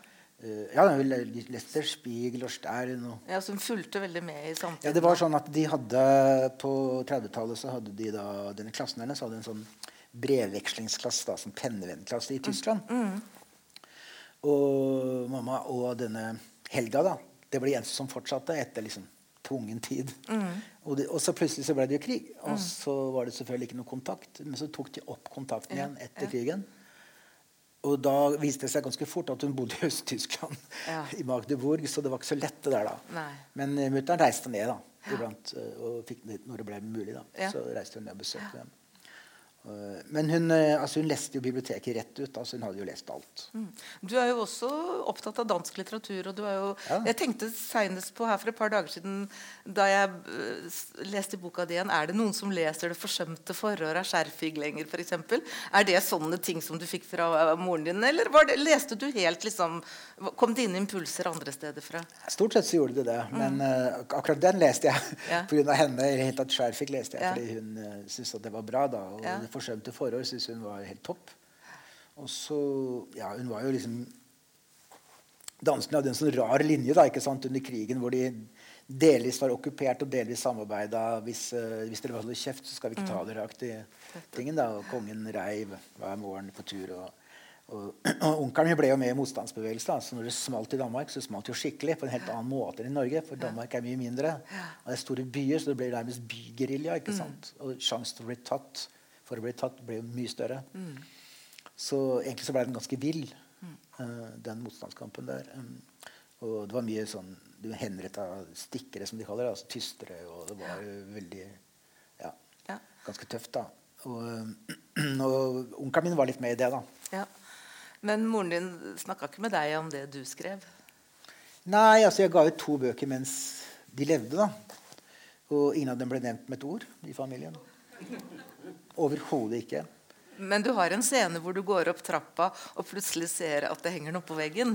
Uh, ja, hun le- leste 'Spiegel' og 'Stern' og Ja, så hun fulgte veldig med i samtiden. ja, det var sånn at de hadde På 30-tallet så hadde de da denne klassen hennes hadde en sånn brevvekslingsklasse, da, som pennevennklasse i Tyskland. Og mamma og denne Helga, da, det var de eneste som fortsatte etter liksom tvungen tid. Og, de, og så plutselig så ble det jo krig, og så var det selvfølgelig ikke noe kontakt. Men så tok de opp kontakten igjen etter krigen. Og da viste det seg ganske fort at hun bodde i Øst-Tyskland, Ja. i Magdeburg, så det var ikke så lett det der da. Nei. Men uh, mutter'n reiste ned da, iblant, eh, og fikk det når det ble mulig. da. Ja. Så reiste hun ned og besøkte dem. Eh, men hun, eh, altså hun leste jo biblioteket rett ut. altså Hun hadde jo lest alt. Mm. Du er jo også opptatt av dansk litteratur. og du er jo, Ja. Jeg tenkte senest på her for et par dager siden da jeg s- leste boka di igjen Er det noen som leser 'Det forsømte forår' av Skjerfig lenger, f.eks.? Er det sånne ting som du fikk fra moren din, eller var det, leste du helt liksom Kom det inn impulser andre steder fra? Stort sett så gjorde det det, men uh, akkurat den leste jeg Mm. Ja. av henne. I det hele tatt leste jeg Ja. fordi hun uh, syntes at det var bra. da, Og Ja. Forsømte forhold syntes hun var helt topp. Og så Ja, hun var jo liksom Danskene hadde en sånn rar linje da, ikke sant, under krigen hvor de delvis var okkupert og delvis samarbeida. Hvis, uh, hvis dere holder kjeft, så skal vi ikke Mm. ta dere i tingen. da, og Kongen reiv hver morgen på tur. og og, og Onkelen ble jo med i motstandsbevegelsen. så når det smalt i Danmark, så smalt det jo skikkelig. På en helt annen måte enn i Norge. For Danmark er mye mindre. Og det er store byer, så det ble nærmest bygerilja. ikke sant? Og sjansen til å bli tatt for å bli tatt ble jo mye større. Så egentlig så ble den ganske vill, eh, den motstandskampen der. Um, og det var mye sånn du henretta stikkere, som de kaller det. altså Tystere. Og det var jo veldig Ja, Ja. ganske tøft, da. Og, um, og onkelen min var litt med i det, da. Ja. Men moren din snakka ikke med deg om det du skrev? Nei, altså jeg ga ut to bøker mens de levde, da. Og ingen av dem ble nevnt med et ord i familien. Overhodet ikke. Men du har en scene hvor du går opp trappa og plutselig ser at det henger noe på veggen.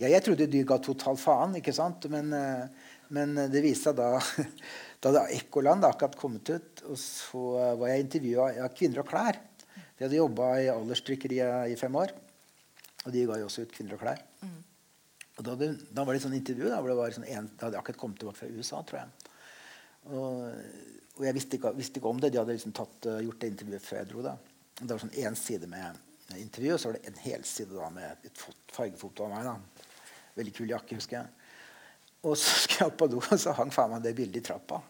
Ja, jeg trodde de ga total faen, ikke sant? Men, eh, Men eh, det viste seg da da hadde Ekkoland akkurat kommet ut, og så var jeg intervjua av Kvinner og klær. De hadde jobba i Alderstrykkeriet i fem år. Og de ga jo også ut Kvinner og klær. Og da, da var det et sånt intervju da, hvor det var sånn en, da hadde jeg akkurat kommet tilbake fra USA, tror jeg. Og, og jeg visste ikke, visste ikke, om det. De hadde liksom tatt, uh, gjort det intervjuet før jeg dro. da. Det var sånn én side med intervjuet, og så var det en helside da, med et fargefoto av meg. da. Veldig kul jakke, husker jeg. Og så skulle jeg opp på do, og så hang faen meg det bildet i trappa.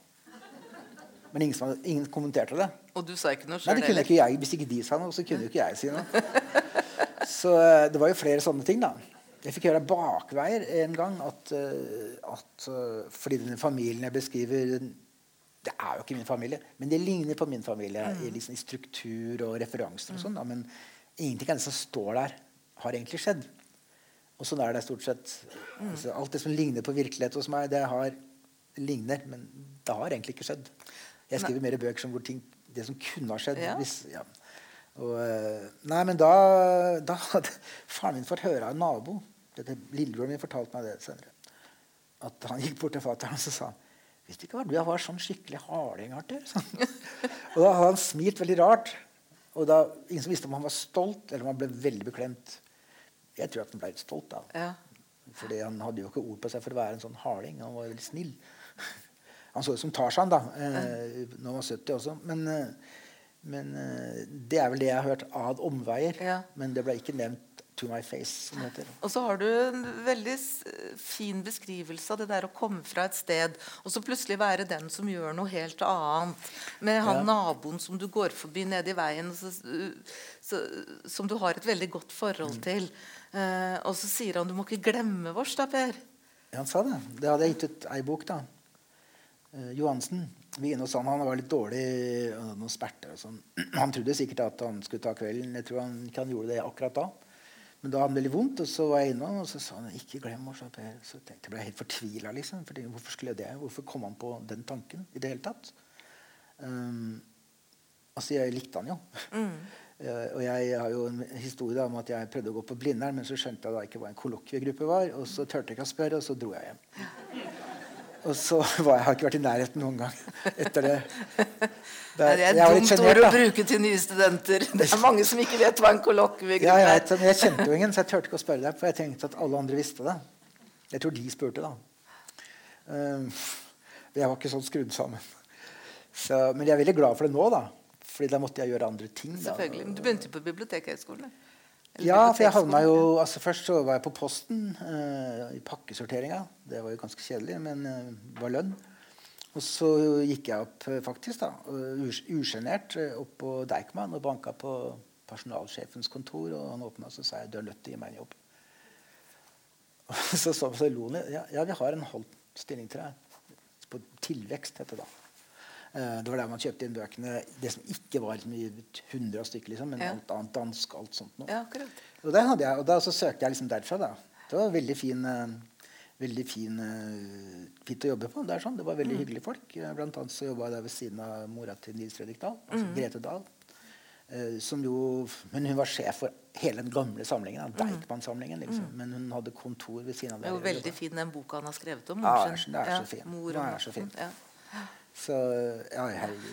Men ingen, som, ingen kommenterte det. Og du sa ikke noe Nei, det kunne ikke jeg. Hvis ikke de sa noe, så kunne jo ikke jeg si noe. Så uh, det var jo flere sånne ting, da. Jeg fikk høre bakveier en gang at, uh, at fordi denne familien jeg beskriver Det er jo ikke min familie, men det ligner på min familie i, liksom, i struktur og referanser. og sånn Men ingenting av det som står der, har egentlig skjedd. Og sånn er det stort sett. Altså, alt det som ligner på virkelighet hos meg, det har ligner, men det har egentlig ikke skjedd. Jeg skriver mer bøker som hvor ting, det som kunne ha skjedd. Ja. Hvis, ja. Og, eh, nei, men da, da hadde faren min fått høre av en nabo Lillebroren min fortalte meg det senere. At han gikk bort til fatter'n og så sa han, Visste ikke hva du var sånn skikkelig harding, Arthur. Sånn. og da hadde han smilt veldig rart. Og da, Ingen som visste om han var stolt eller om han ble veldig beklemt. Jeg tror at han ble litt stolt. da. Ja. Fordi han hadde jo ikke ord på seg for å være en sånn harding. Han var veldig snill. Han så ut som Tarzan da eh, når han var 70 også. Men, eh, men eh, det er vel det jeg har hørt ad omveier. Ja. Men det ble ikke nevnt to my face. Og så har du en veldig fin beskrivelse av det der å komme fra et sted og så plutselig være den som gjør noe helt annet. Med han Ja. naboen som du går forbi nede i veien, så, så, som du har et veldig godt forhold Mm. til. Eh, og så sier han du må ikke glemme vårs, da, Per. Ja, han sa det. Det hadde jeg gitt ut ei bok, da. Eh, Johansen. Vi gikk inn hos han, han var litt dårlig noen sperter og sånn. Han trodde sikkert at han skulle ta kvelden. Jeg tror han han gjorde det akkurat da. Men da hadde han veldig vondt, og så var jeg innom, og så sa han 'ikke glem oss'. Så tenkte jeg ble helt fortvila. Liksom, fordi hvorfor skulle jeg det? Hvorfor kom han på den tanken i det hele tatt? Um, altså, jeg likte han jo. Eh, og jeg har jo en historie da, om at jeg prøvde å gå på Blindern, men så skjønte jeg da ikke hva en kollokviegruppe var, og så turte jeg ikke å spørre, og så dro jeg hjem. Og så var jeg, har jeg ikke vært i nærheten noen gang etter det. Det er et dumt ord å bruke til nye studenter. Det er mange som ikke vet hva en kollokviegruppe Ja, er. jeg kjente jo ingen, så jeg turte ikke å spørre deg. For jeg tenkte at alle andre visste det. Jeg tror de spurte, da. Um, jeg var ikke sånn skrudd sammen. Så, men jeg er veldig glad for det nå, da. Fordi da måtte jeg gjøre andre ting. Da. Selvfølgelig. Men du begynte jo på bibliotekhøgskolen. Ja, for jeg havna jo altså Først så var jeg på Posten uh, i pakkesorteringa. Det var jo ganske kjedelig, men eh, var lønn. Og så gikk jeg opp eh, faktisk da, usjenert eh, opp på Deichman og banka på personalsjefens kontor. Og han åpna og så sa jeg, du er nødt til å gi meg en jobb. Og så så, så lo han. Ja, ja, vi har en halv stilling til deg. På tilvekst, heter det da. Eh, Det var der man kjøpte inn bøkene. Det som ikke var liksom, i hundre stykker, liksom, men Ja. alt annet dansk. alt sånt noe. Ja. Og, der hadde jeg, og da så søkte jeg liksom derfra. da. Det var veldig fin, eh, veldig fin, eh, fint å jobbe på. Det, er sånn. det var veldig hyggelige folk. Blant annet så jobba jeg der ved siden av mora til Nils Fredrik Dahl, altså Grete Dahl. Som jo, men hun var sjef for hele den gamle samlingen. Deichman-samlingen. liksom. Men hun hadde kontor ved siden av Det er jo veldig fin den boka han har skrevet om. Ja, Morsen. det er så- fin. Mor Den er så fin. Ja. Så ja.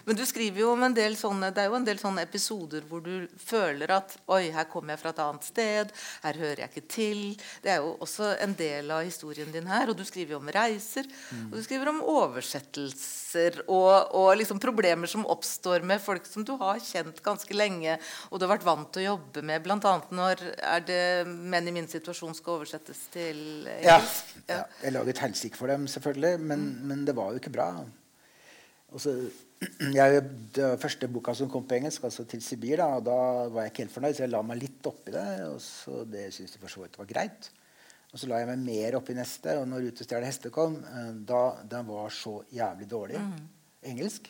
Men du skriver jo om en del sånne Det er jo en del sånne episoder hvor du føler at Oi, her kommer jeg fra et annet sted. Her hører jeg ikke til. Det er jo også en del av historien din her. Og du skriver jo om reiser. Og du skriver om oversettelser og, og liksom problemer som oppstår med folk som du har kjent ganske lenge, og du har vært vant til å jobbe med, bl.a. når er det menn i min situasjon skal oversettes til Ja. engelsk. ja. Jeg laget helsike for dem, selvfølgelig, men, men det var jo ikke bra. Så, jeg, det første boka som kom på engelsk, altså 'Til Sibir', da, da var jeg ikke helt fornøyd, så jeg la meg litt oppi det. Og så det syntes de for så vidt var greit. Og så la jeg meg mer oppi neste, og når 'Utestjerne hester' kom, eh, da den var så jævlig dårlig engelsk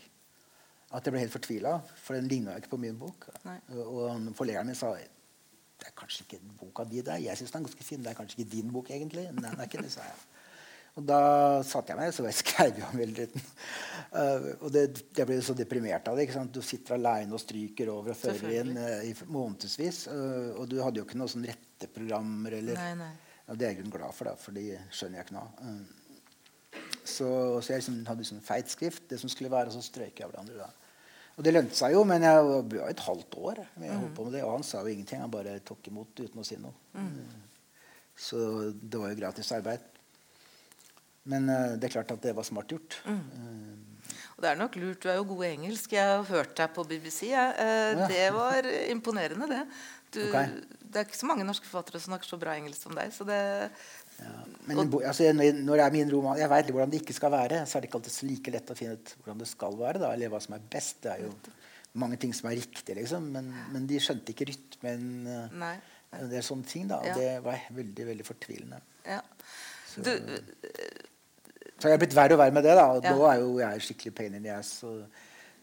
at jeg ble helt fortvila, for den ligna ikke på min bok. Nei. Og forleggeren min sa det er kanskje ikke boka di der. Jeg syns den er ganske fin. Det er kanskje ikke din bok, egentlig. Nei, det er ikke det, sa jeg. Og da satte jeg meg så jeg skrev jo om hele tiden. Uh, og det, jeg ble så deprimert av det. ikke sant? Du sitter aleine og stryker over og fører inn uh, i månedsvis. Uh, og du hadde jo ikke noen sånn retteprogrammer eller Nei, nei. Ja, Det er jeg glad for, da, for de skjønner jeg ikke noe. Uh, Så, så jeg liksom hadde sånn feit skrift, det som skulle være, og så strøyk jeg hverandre. da. Og det lønte seg jo, men jeg var et halvt år med å holde på med det. Og han sa jo ingenting. Han bare tok imot uten å si noe. Så det var jo gratis arbeid. Men eh, det er klart at det var smart gjort. Eh, Og det er nok lurt. Du er jo god i engelsk. Jeg har hørt deg på BBC. Eh, Ja. Det var imponerende, det. Du, okay. Det er ikke så mange norske forfattere som snakker så bra engelsk som deg. Så det, ja. Men og, altså, når det er min roman Jeg veit hvordan det ikke skal være. Så er det ikke alltid så like lett å finne ut hvordan det skal være. Da, eller hva som er best. Det er jo mange ting som er riktig, liksom. Men, men de skjønte ikke rytmen. Nei. Det er sånne ting. da, Og Ja. det var veldig veldig fortvilende. ja. Du, så jeg har blitt verre og verre med det. da, og Ja. Nå er jo jeg skikkelig pain in the ass. Så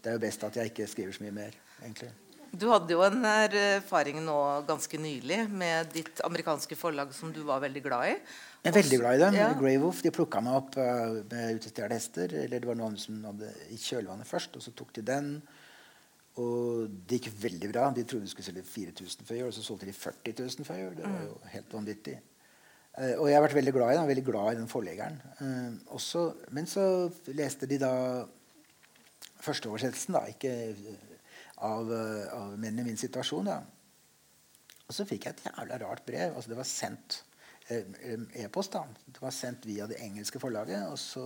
det er jo best at jeg ikke skriver så mye mer. egentlig. du hadde jo en erfaring nå ganske nylig med ditt amerikanske forlag som du var veldig glad i. Jeg er veldig glad i dem. Ja. Grey Wolf de plukka meg opp uh, med utestjålne hester. Eller det var noen som hadde i kjølvannet først, og så tok de den. Og det gikk veldig bra. De trodde de skulle selge 4000 før jul, og så solgte de 40 000 før jul. Det var jo helt vanvittig. Eh, og jeg har vært veldig glad i den, veldig glad i den forleggeren. Eh, også, men så leste de da førsteoversettelsen, da, ikke eh, av, av menn i min situasjon. da. Og så fikk jeg et jævla rart brev. altså Det var sendt e-post. da. Det var sendt via det engelske forlaget. Og så,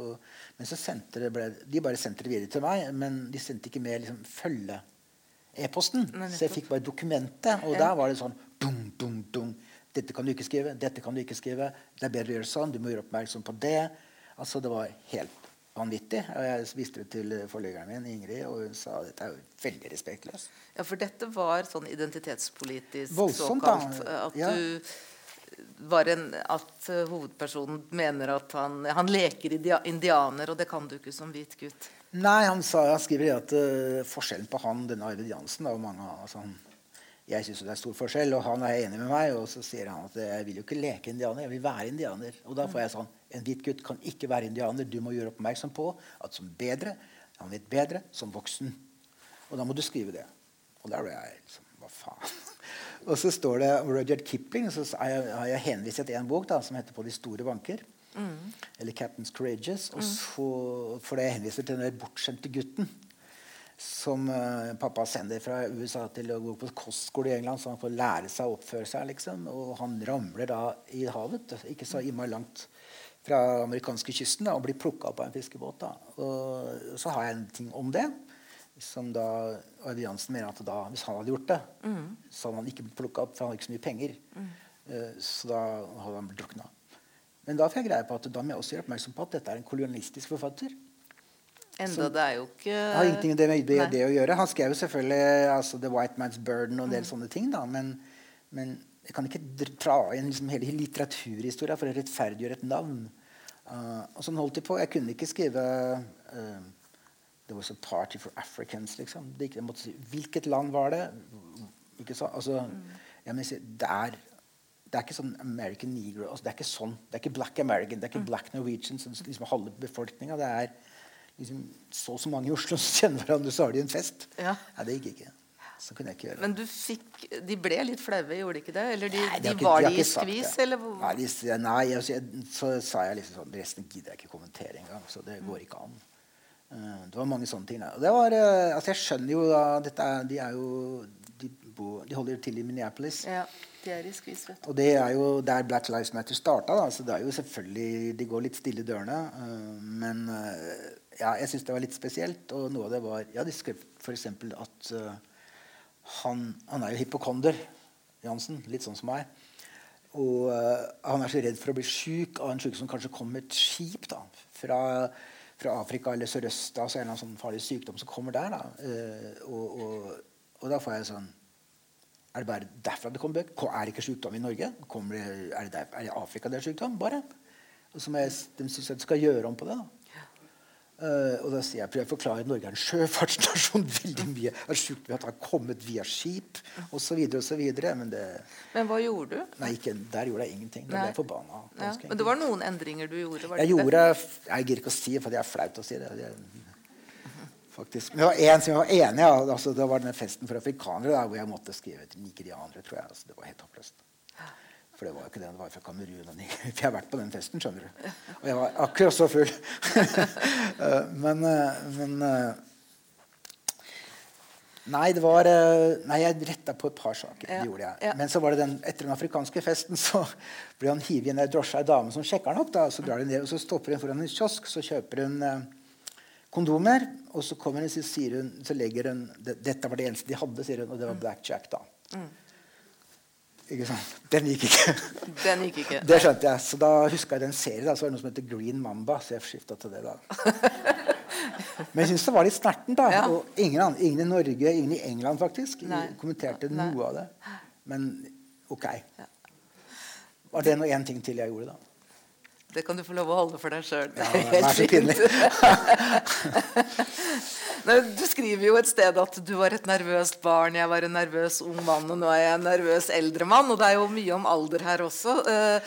men så sendte det ble, De bare sendte det videre til meg, men de sendte ikke med liksom, følge-e-posten. Så jeg fikk bare dokumentet, og der var det sånn dum, dum, dum. Dette kan du ikke skrive. Dette kan du ikke skrive. Det er bedre å gjøre sånn. Du må gjøre oppmerksom på det. Altså, det var helt vanvittig. Og jeg viste det til forleggeren min, Ingrid, og hun sa dette er jo veldig respektløst. Ja, for dette var sånn identitetspolitisk Voldsomt, såkalt. eh, At Ja. du var en, at eh, hovedpersonen mener at han, han leker indianer, og det kan du ikke som hvit gutt. Nei, han, sa, han skriver at uh, forskjellen på han denne Arvid Jansen og mange, altså, han, Jeg syns det er stor forskjell, og han er enig med meg. Og så sier han at jeg vil jo ikke leke indianer, jeg vil være indianer. Og da får jeg sånn En hvit gutt kan ikke være indianer. Du må gjøre oppmerksom på at som bedre, han vet bedre, som voksen. Og da må du skrive det. Og der ble jeg liksom Hva faen? Og så står det om Rudyard Kipling, så har jeg, henvist til en bok da, som heter 'På de store banker'. Eller 'Captain's Courageous'. Og så får jeg henviser til den bortskjemte gutten som eh, pappa sender fra USA til å gå på kostskole i England, så han får lære seg å oppføre seg. liksom, Og han ramler da i havet, ikke så innmari langt fra amerikanske kysten, da, og blir plukka opp av en fiskebåt. da. Og så har jeg en ting om det. Som da Jansen mener at da, hvis han hadde gjort det, så hadde han ikke blitt plukka opp, for han hadde ikke så mye penger. Eh, Så da hadde han blitt drukna. Men da får jeg greie på at da må jeg også gjøre oppmerksom på at dette er en kolonialistisk forfatter. Enda det er jo ikke Det har ingenting med det, med det, det å gjøre. Han skrev jo selvfølgelig altså, 'The White Man's Burden' og en del sånne ting. da, men, men jeg kan ikke dr- dra inn liksom hele litteraturhistoria for å rettferdiggjøre et navn. Uh, og sånn holdt de på. Jeg kunne ikke skrive uh, 'There was a party for Africans'. liksom. Det, jeg måtte si, Hvilket land var det? Ikke så, altså, jeg må si, det, er, det er ikke sånn American Negro. Altså, det er ikke sånn. Det er ikke Black American, det er ikke Black Norwegian, som liksom halve befolkninga. Det er liksom, så og så mange i Oslo som kjenner hverandre, så har de en fest. Ja. Nei, det gikk ikke. Så kunne jeg ikke gjøre det. Men du fikk De ble litt flaue, gjorde de ikke det? Eller de, Nei, de ikke- var de i skvis, eller Nei, de, nei jeg, jeg, så sa jeg liksom sånn Resten gidder jeg ikke kommentere engang. Så det går ikke an. Uh, det var mange sånne ting. Da. Og det var, uh, altså jeg skjønner jo da er, De er jo de, bo, de holder til i Minneapolis. Ja, de er i skvis, vet du. Og det er jo der Black Lives Matter starta. Da. Så det er jo selvfølgelig De går litt stille i dørene. Uh, men ja, jeg syns det var litt spesielt. Og noe av det var Ja, de skrev f.eks. at uh, han, han er jo hypokonder, Jansen. Litt sånn som meg. Og uh, han er så redd for å bli sjuk av en sjuke som kanskje kommer med et skip da, fra, fra Afrika eller Sørøst-Asia, eller annen sånn farlig sykdom som kommer der. Da. Uh, og, og, og da får jeg sånn er det bare derfra det kommer? bøker? Er det ikke sykdom i Norge? Det, er, det der, er det Afrika det er sykdom? Bare. Og så må jeg, de syns jeg skal gjøre om på det. da. Eh, og da sier jeg, for jeg å forklare at Norge er en sjøfartsnasjon. veldig mye er sjukt at det har kommet via skip osv. osv. Men det, Men hva gjorde du? nei, ikke, der gjorde jeg ingenting. Da ble jeg forbanna. Ja, men det var noen endringer du gjorde? Var jeg gjorde Jeg gidder ikke å si det, for det er flaut å si det. Jeg, faktisk. Men det var en som jeg var enig i. Ja. Altså, det var denne festen for afrikanere der, hvor jeg måtte skrive til nigerianere. tror jeg. Altså, det var helt håpløst. For det var jo ikke det. Det var fra Kamerun. og Niger. For jeg har vært på den festen, skjønner du. Og jeg var akkurat så full. Eh, men, eh, men eh, Nei, det var Nei, jeg retta på et par saker. Ja, Det gjorde jeg. ja. Men så var det den, etter den afrikanske festen så blir han hivet inn i drosje, ei dame som sjekker han opp. da, Så drar de ned, og så stopper hun foran en kiosk, så kjøper hun kondomer. Og så kommer hun, så sier hun, så legger hun det, Dette var det eneste de hadde, sier hun, og det var blackjack. da. Sant? Den gikk ikke. Den gikk ikke. Det skjønte jeg. Så da huska jeg den serien. Da, så var det noe som heter Green Mamba. Så jeg skifta til det. da. Men jeg syns det var litt snertent. da. Ja. Og ingen, ingen i Norge, ingen i England faktisk, Nei. kommenterte Nei. noe av det. Men ok. Ja. Var det nå én ting til jeg gjorde, da? Det kan du få lov å holde for deg sjøl. Ja, det er så pinlig. Du skriver jo et sted at du var et nervøst barn, jeg var en nervøs ung mann, og nå er jeg en nervøs eldre mann. Og det er jo mye om alder her også. Ja.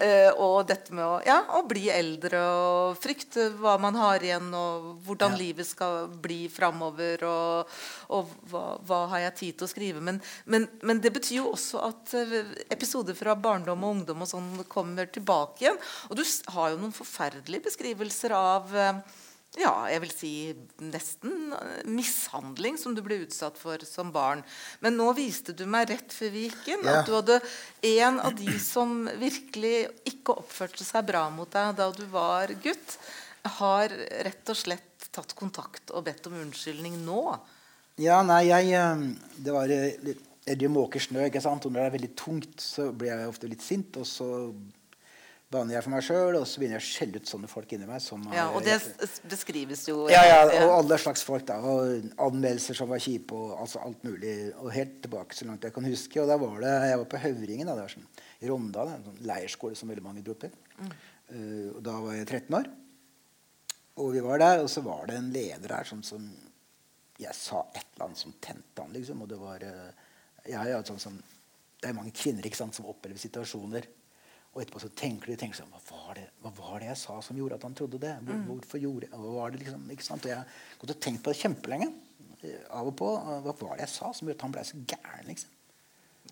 eh, og dette med å, ja, å bli eldre og frykte hva man har igjen, og hvordan livet skal bli framover, og, og hva, hva har jeg tid til å skrive. Men, men, men det betyr jo også at eh, episoder fra barndom og ungdom og sånn kommer tilbake igjen. Og du s- har jo noen forferdelige beskrivelser av eh, ja, jeg vil si nesten eh, mishandling som du ble utsatt for som barn. Men nå viste du meg rett før vi gikk inn at du hadde en av de som virkelig ikke oppførte seg bra mot deg da du var gutt, har rett og slett tatt kontakt og bedt om unnskyldning nå. Ja, nei, jeg eh, Det var litt det måker snø, ikke sant? og når det er veldig tungt, så blir jeg ofte litt sint. Og så baner jeg for meg sjøl, og så begynner jeg å skjelle ut sånne folk inni meg. Som Ja, og det beskrives jo ja, ja, og alle slags folk. da, og Anmeldelser som var kjipe, og altså alt mulig. Og helt tilbake så langt jeg kan huske. Og da var det, Jeg var på Høvringen, da, det var sånn, i Rondal, en sånn leirskole som veldig mange dro til. Eh, og da var jeg 13 år. Og vi var der, og så var det en leder der som, som Jeg sa et eller annet som tente han, liksom. Og det var uh, jeg jeg, sånn som, Det er mange kvinner ikke sant, som opplever situasjoner. Og etterpå så tenker de tenker sånn, hva var, det, hva var det jeg sa som gjorde at han trodde det? Hvor, Hvorfor gjorde hva var det liksom, ikke sant? Og jeg har gått og tenkt på det kjempelenge. eh, Av og på. Hva var det jeg sa som gjorde at han ble så gæren? liksom?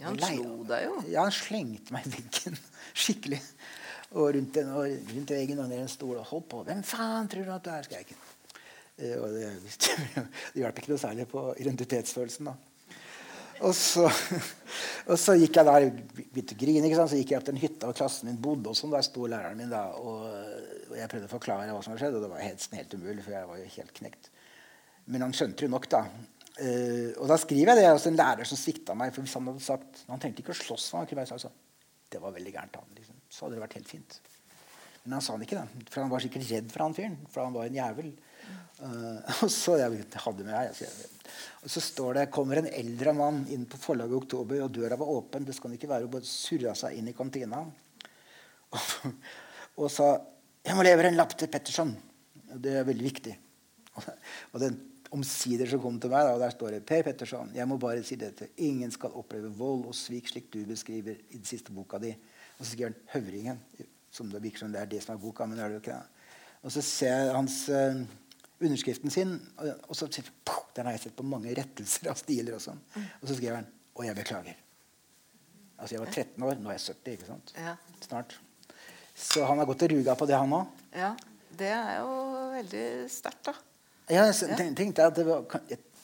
Ja, han slo deg jo. Ja, han slengte meg i veggen. Skikkelig. Og rundt, den, og rundt veggen og ned en stol og holdt på. Hvem faen tror du at du er? Skal jeg ikke. Eh, og det, det hjalp ikke noe særlig på identitetsfølelsen. da. Og så, og så gikk jeg der, begynte å grine. ikke sant? Så gikk jeg opp til en hytte hvor klassen min bodde. Og sånn, der sto læreren min. da, og, og Jeg prøvde å forklare hva som hadde skjedd, og det var helt, helt umulig. for jeg var jo helt knekt. Men han skjønte jo nok, da. Uh, og da skriver jeg det. Altså en lærer som svikta meg. for hvis Han hadde sagt, han trengte ikke å slåss han kunne bare sagt sånn, Det var veldig gærent. han, liksom. Så hadde det vært helt fint. Men han sa det ikke. da, For han var sikkert redd for han fyren. For han var en jævel. Eh, og så jeg hadde med jeg, og så står det kommer en eldre mann inn på forlaget i oktober, og døra var åpen. Det skal ikke være. Og bare surra seg inn i kantina. Og, og sa 'Jeg må levere en lapp til Petterson'. Det er veldig viktig. Og den omsider som kom til meg, og der står det 'Per Petterson, jeg må bare si dette. Ingen skal oppleve vold og svik slik du beskriver i den siste boka di.' Og så skriver han 'Høvringen', som det virker som det er det som er boka. men det er det jo ikke. Og så ser jeg hans eh, underskriften sin, og, og så «Pow!» Den har jeg sett på mange rettelser av stiler og sånn. Og så skriver han 'Og jeg beklager'. Altså Jeg var 13 år, nå er jeg 70. ikke sant? Ja. Snart. Så han har gått og ruga på det, han òg. Ja, det er jo veldig sterkt, da. Ja, tenk- tenkte jeg at det var,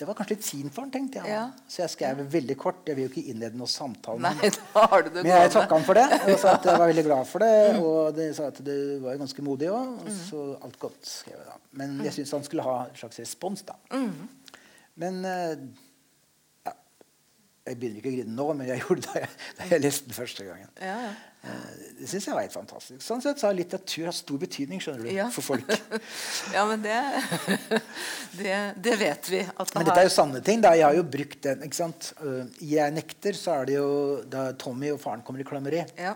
det var kanskje litt fint for han, tenkte jeg. Ja. Så jeg skrev veldig kort. Jeg vil jo ikke innlede noen samtale. Nei, da har du det Men jeg takka han for det, og sa at jeg var veldig glad for det. Og det sa at du var ganske modig òg. Så alt godt, skrev jeg da. Men jeg syns han skulle ha en slags respons, da. Men eh, ja, Jeg begynner ikke å grine nå, men jeg gjorde det da jeg, da jeg leste den første gangen. Ja, ja. Eh, Det syns jeg var helt fantastisk. Sånn sett så har litteratur hatt stor betydning skjønner du, Ja. for folk. ja, men det, det Det vet vi at det Men dette er jo sanne ting. da. Jeg har jo brukt den. ikke sant? Uh, 'Jeg nekter' så er det jo da Tommy og faren kommer i klammeri. Ja.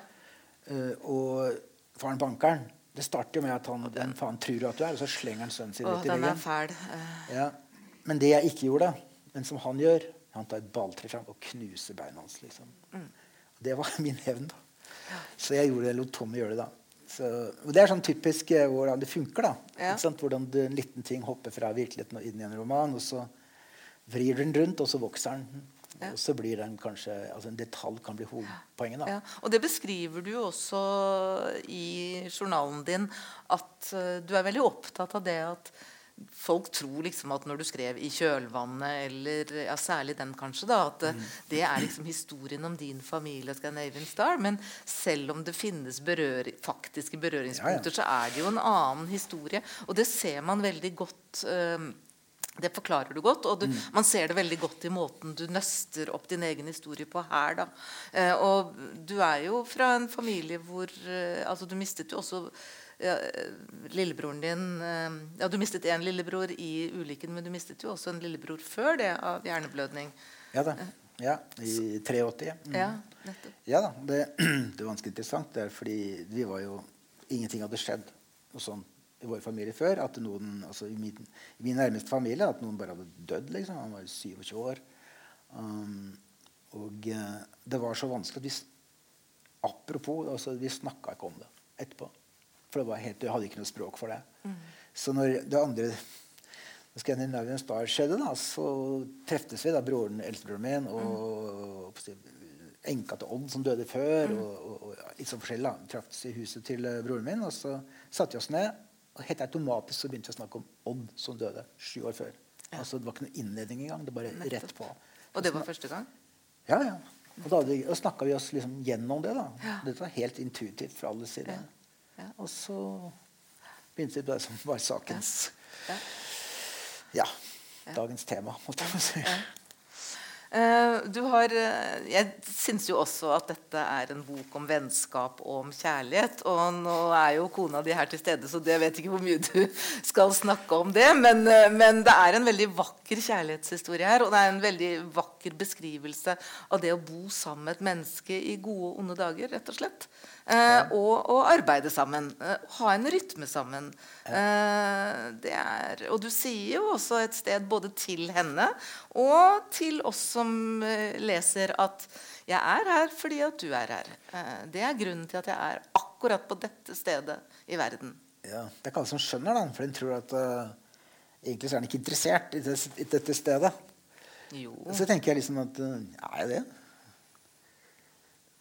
Uh, og faren banker han. Det starter jo med at han den faen tror du at du er, og så slenger han sønnen sin rett i den veggen. Eh, Ja. Men det jeg ikke gjorde, men som han gjør Han tar et balltre fram og knuser beina hans. liksom. Mm. Det var min hevn. da. Så jeg gjorde det, lot Tommy gjøre det. da. Så, og Det er sånn typisk eh, hvordan det funker. da. Ja. Hvordan du, en liten ting hopper fra virkeligheten og inn i en roman, og så vrir den rundt, og så vokser den. Og så blir den kanskje altså En detalj kan bli hovedpoenget. da. Ja, og det beskriver du jo også i journalen din, at uh, du er veldig opptatt av det at folk tror liksom at når du skrev 'I kjølvannet', eller ja, særlig den kanskje, da, at eh, det er liksom historien om din familie, Scandinavian Star. Men selv om det finnes berør faktiske berøringspunkter, så er det jo en annen historie. Og det ser man veldig godt. eh, det forklarer du godt, og du, man ser det veldig godt i måten du nøster opp din egen historie på her. Eh, og du er jo fra en familie hvor eh, altså Du mistet jo også ja, eh, lillebroren din eh, Ja, du mistet én lillebror i ulykken, men du mistet jo også en lillebror før det av hjerneblødning. Ja da. Ja, I 83. ja. Mm. Ja. Ja da. Det, det var ganske interessant. Det er fordi vi var jo Ingenting hadde skjedd og sånt i vår familie før. At noen, altså i, min, I min nærmeste familie at noen bare hadde dødd. liksom. Han var 27 år. Um, og uh, det var så vanskelig at vi Apropos, altså, vi snakka ikke om det etterpå. For det var helt, vi hadde ikke noe språk for det. Så når det andre Scandinavian Star skjedde, da, så treftes vi, da, broren, eldstebroren min og enka til Odd, som døde før, og, og, og litt sånn forskjellig. traftes i huset til eh, broren min, og så satte vi oss ned. Helt automatisk så begynte vi å snakke om Odd, som døde sju år før. Altså, det var ikke noen innledning engang. Det bare rett på. Og det var første gang? Ja, ja. Og da, vi- og snakka vi oss liksom gjennom det. da. Dette var helt intuitivt fra alle sider. Ja. Og så begynte vi på det som var sakens Ja. Ja. Dagens tema, måtte jeg si. Eh, du har, eh, jeg syns jo også at dette er en bok om vennskap og om kjærlighet. Og nå er jo kona di her til stede, så jeg vet ikke hvor mye du skal snakke om det. Men, eh, men det er en veldig vakker kjærlighetshistorie her. Og det er en veldig vakker beskrivelse av det å bo sammen med et menneske i gode og onde dager, rett og slett. Eh, og, og arbeide sammen. Eh, ha en rytme sammen. Eh, det er, og du sier jo også et sted både til henne og til oss som eh, leser at 'jeg er her fordi at du er her'. Eh, det er grunnen til at jeg er akkurat på dette stedet i verden. Ja, det er ikke alle som skjønner den, for den tror at uh, egentlig så er den ikke interessert i, det, i dette stedet. Jo. Så tenker jeg liksom at uh, Er jeg det?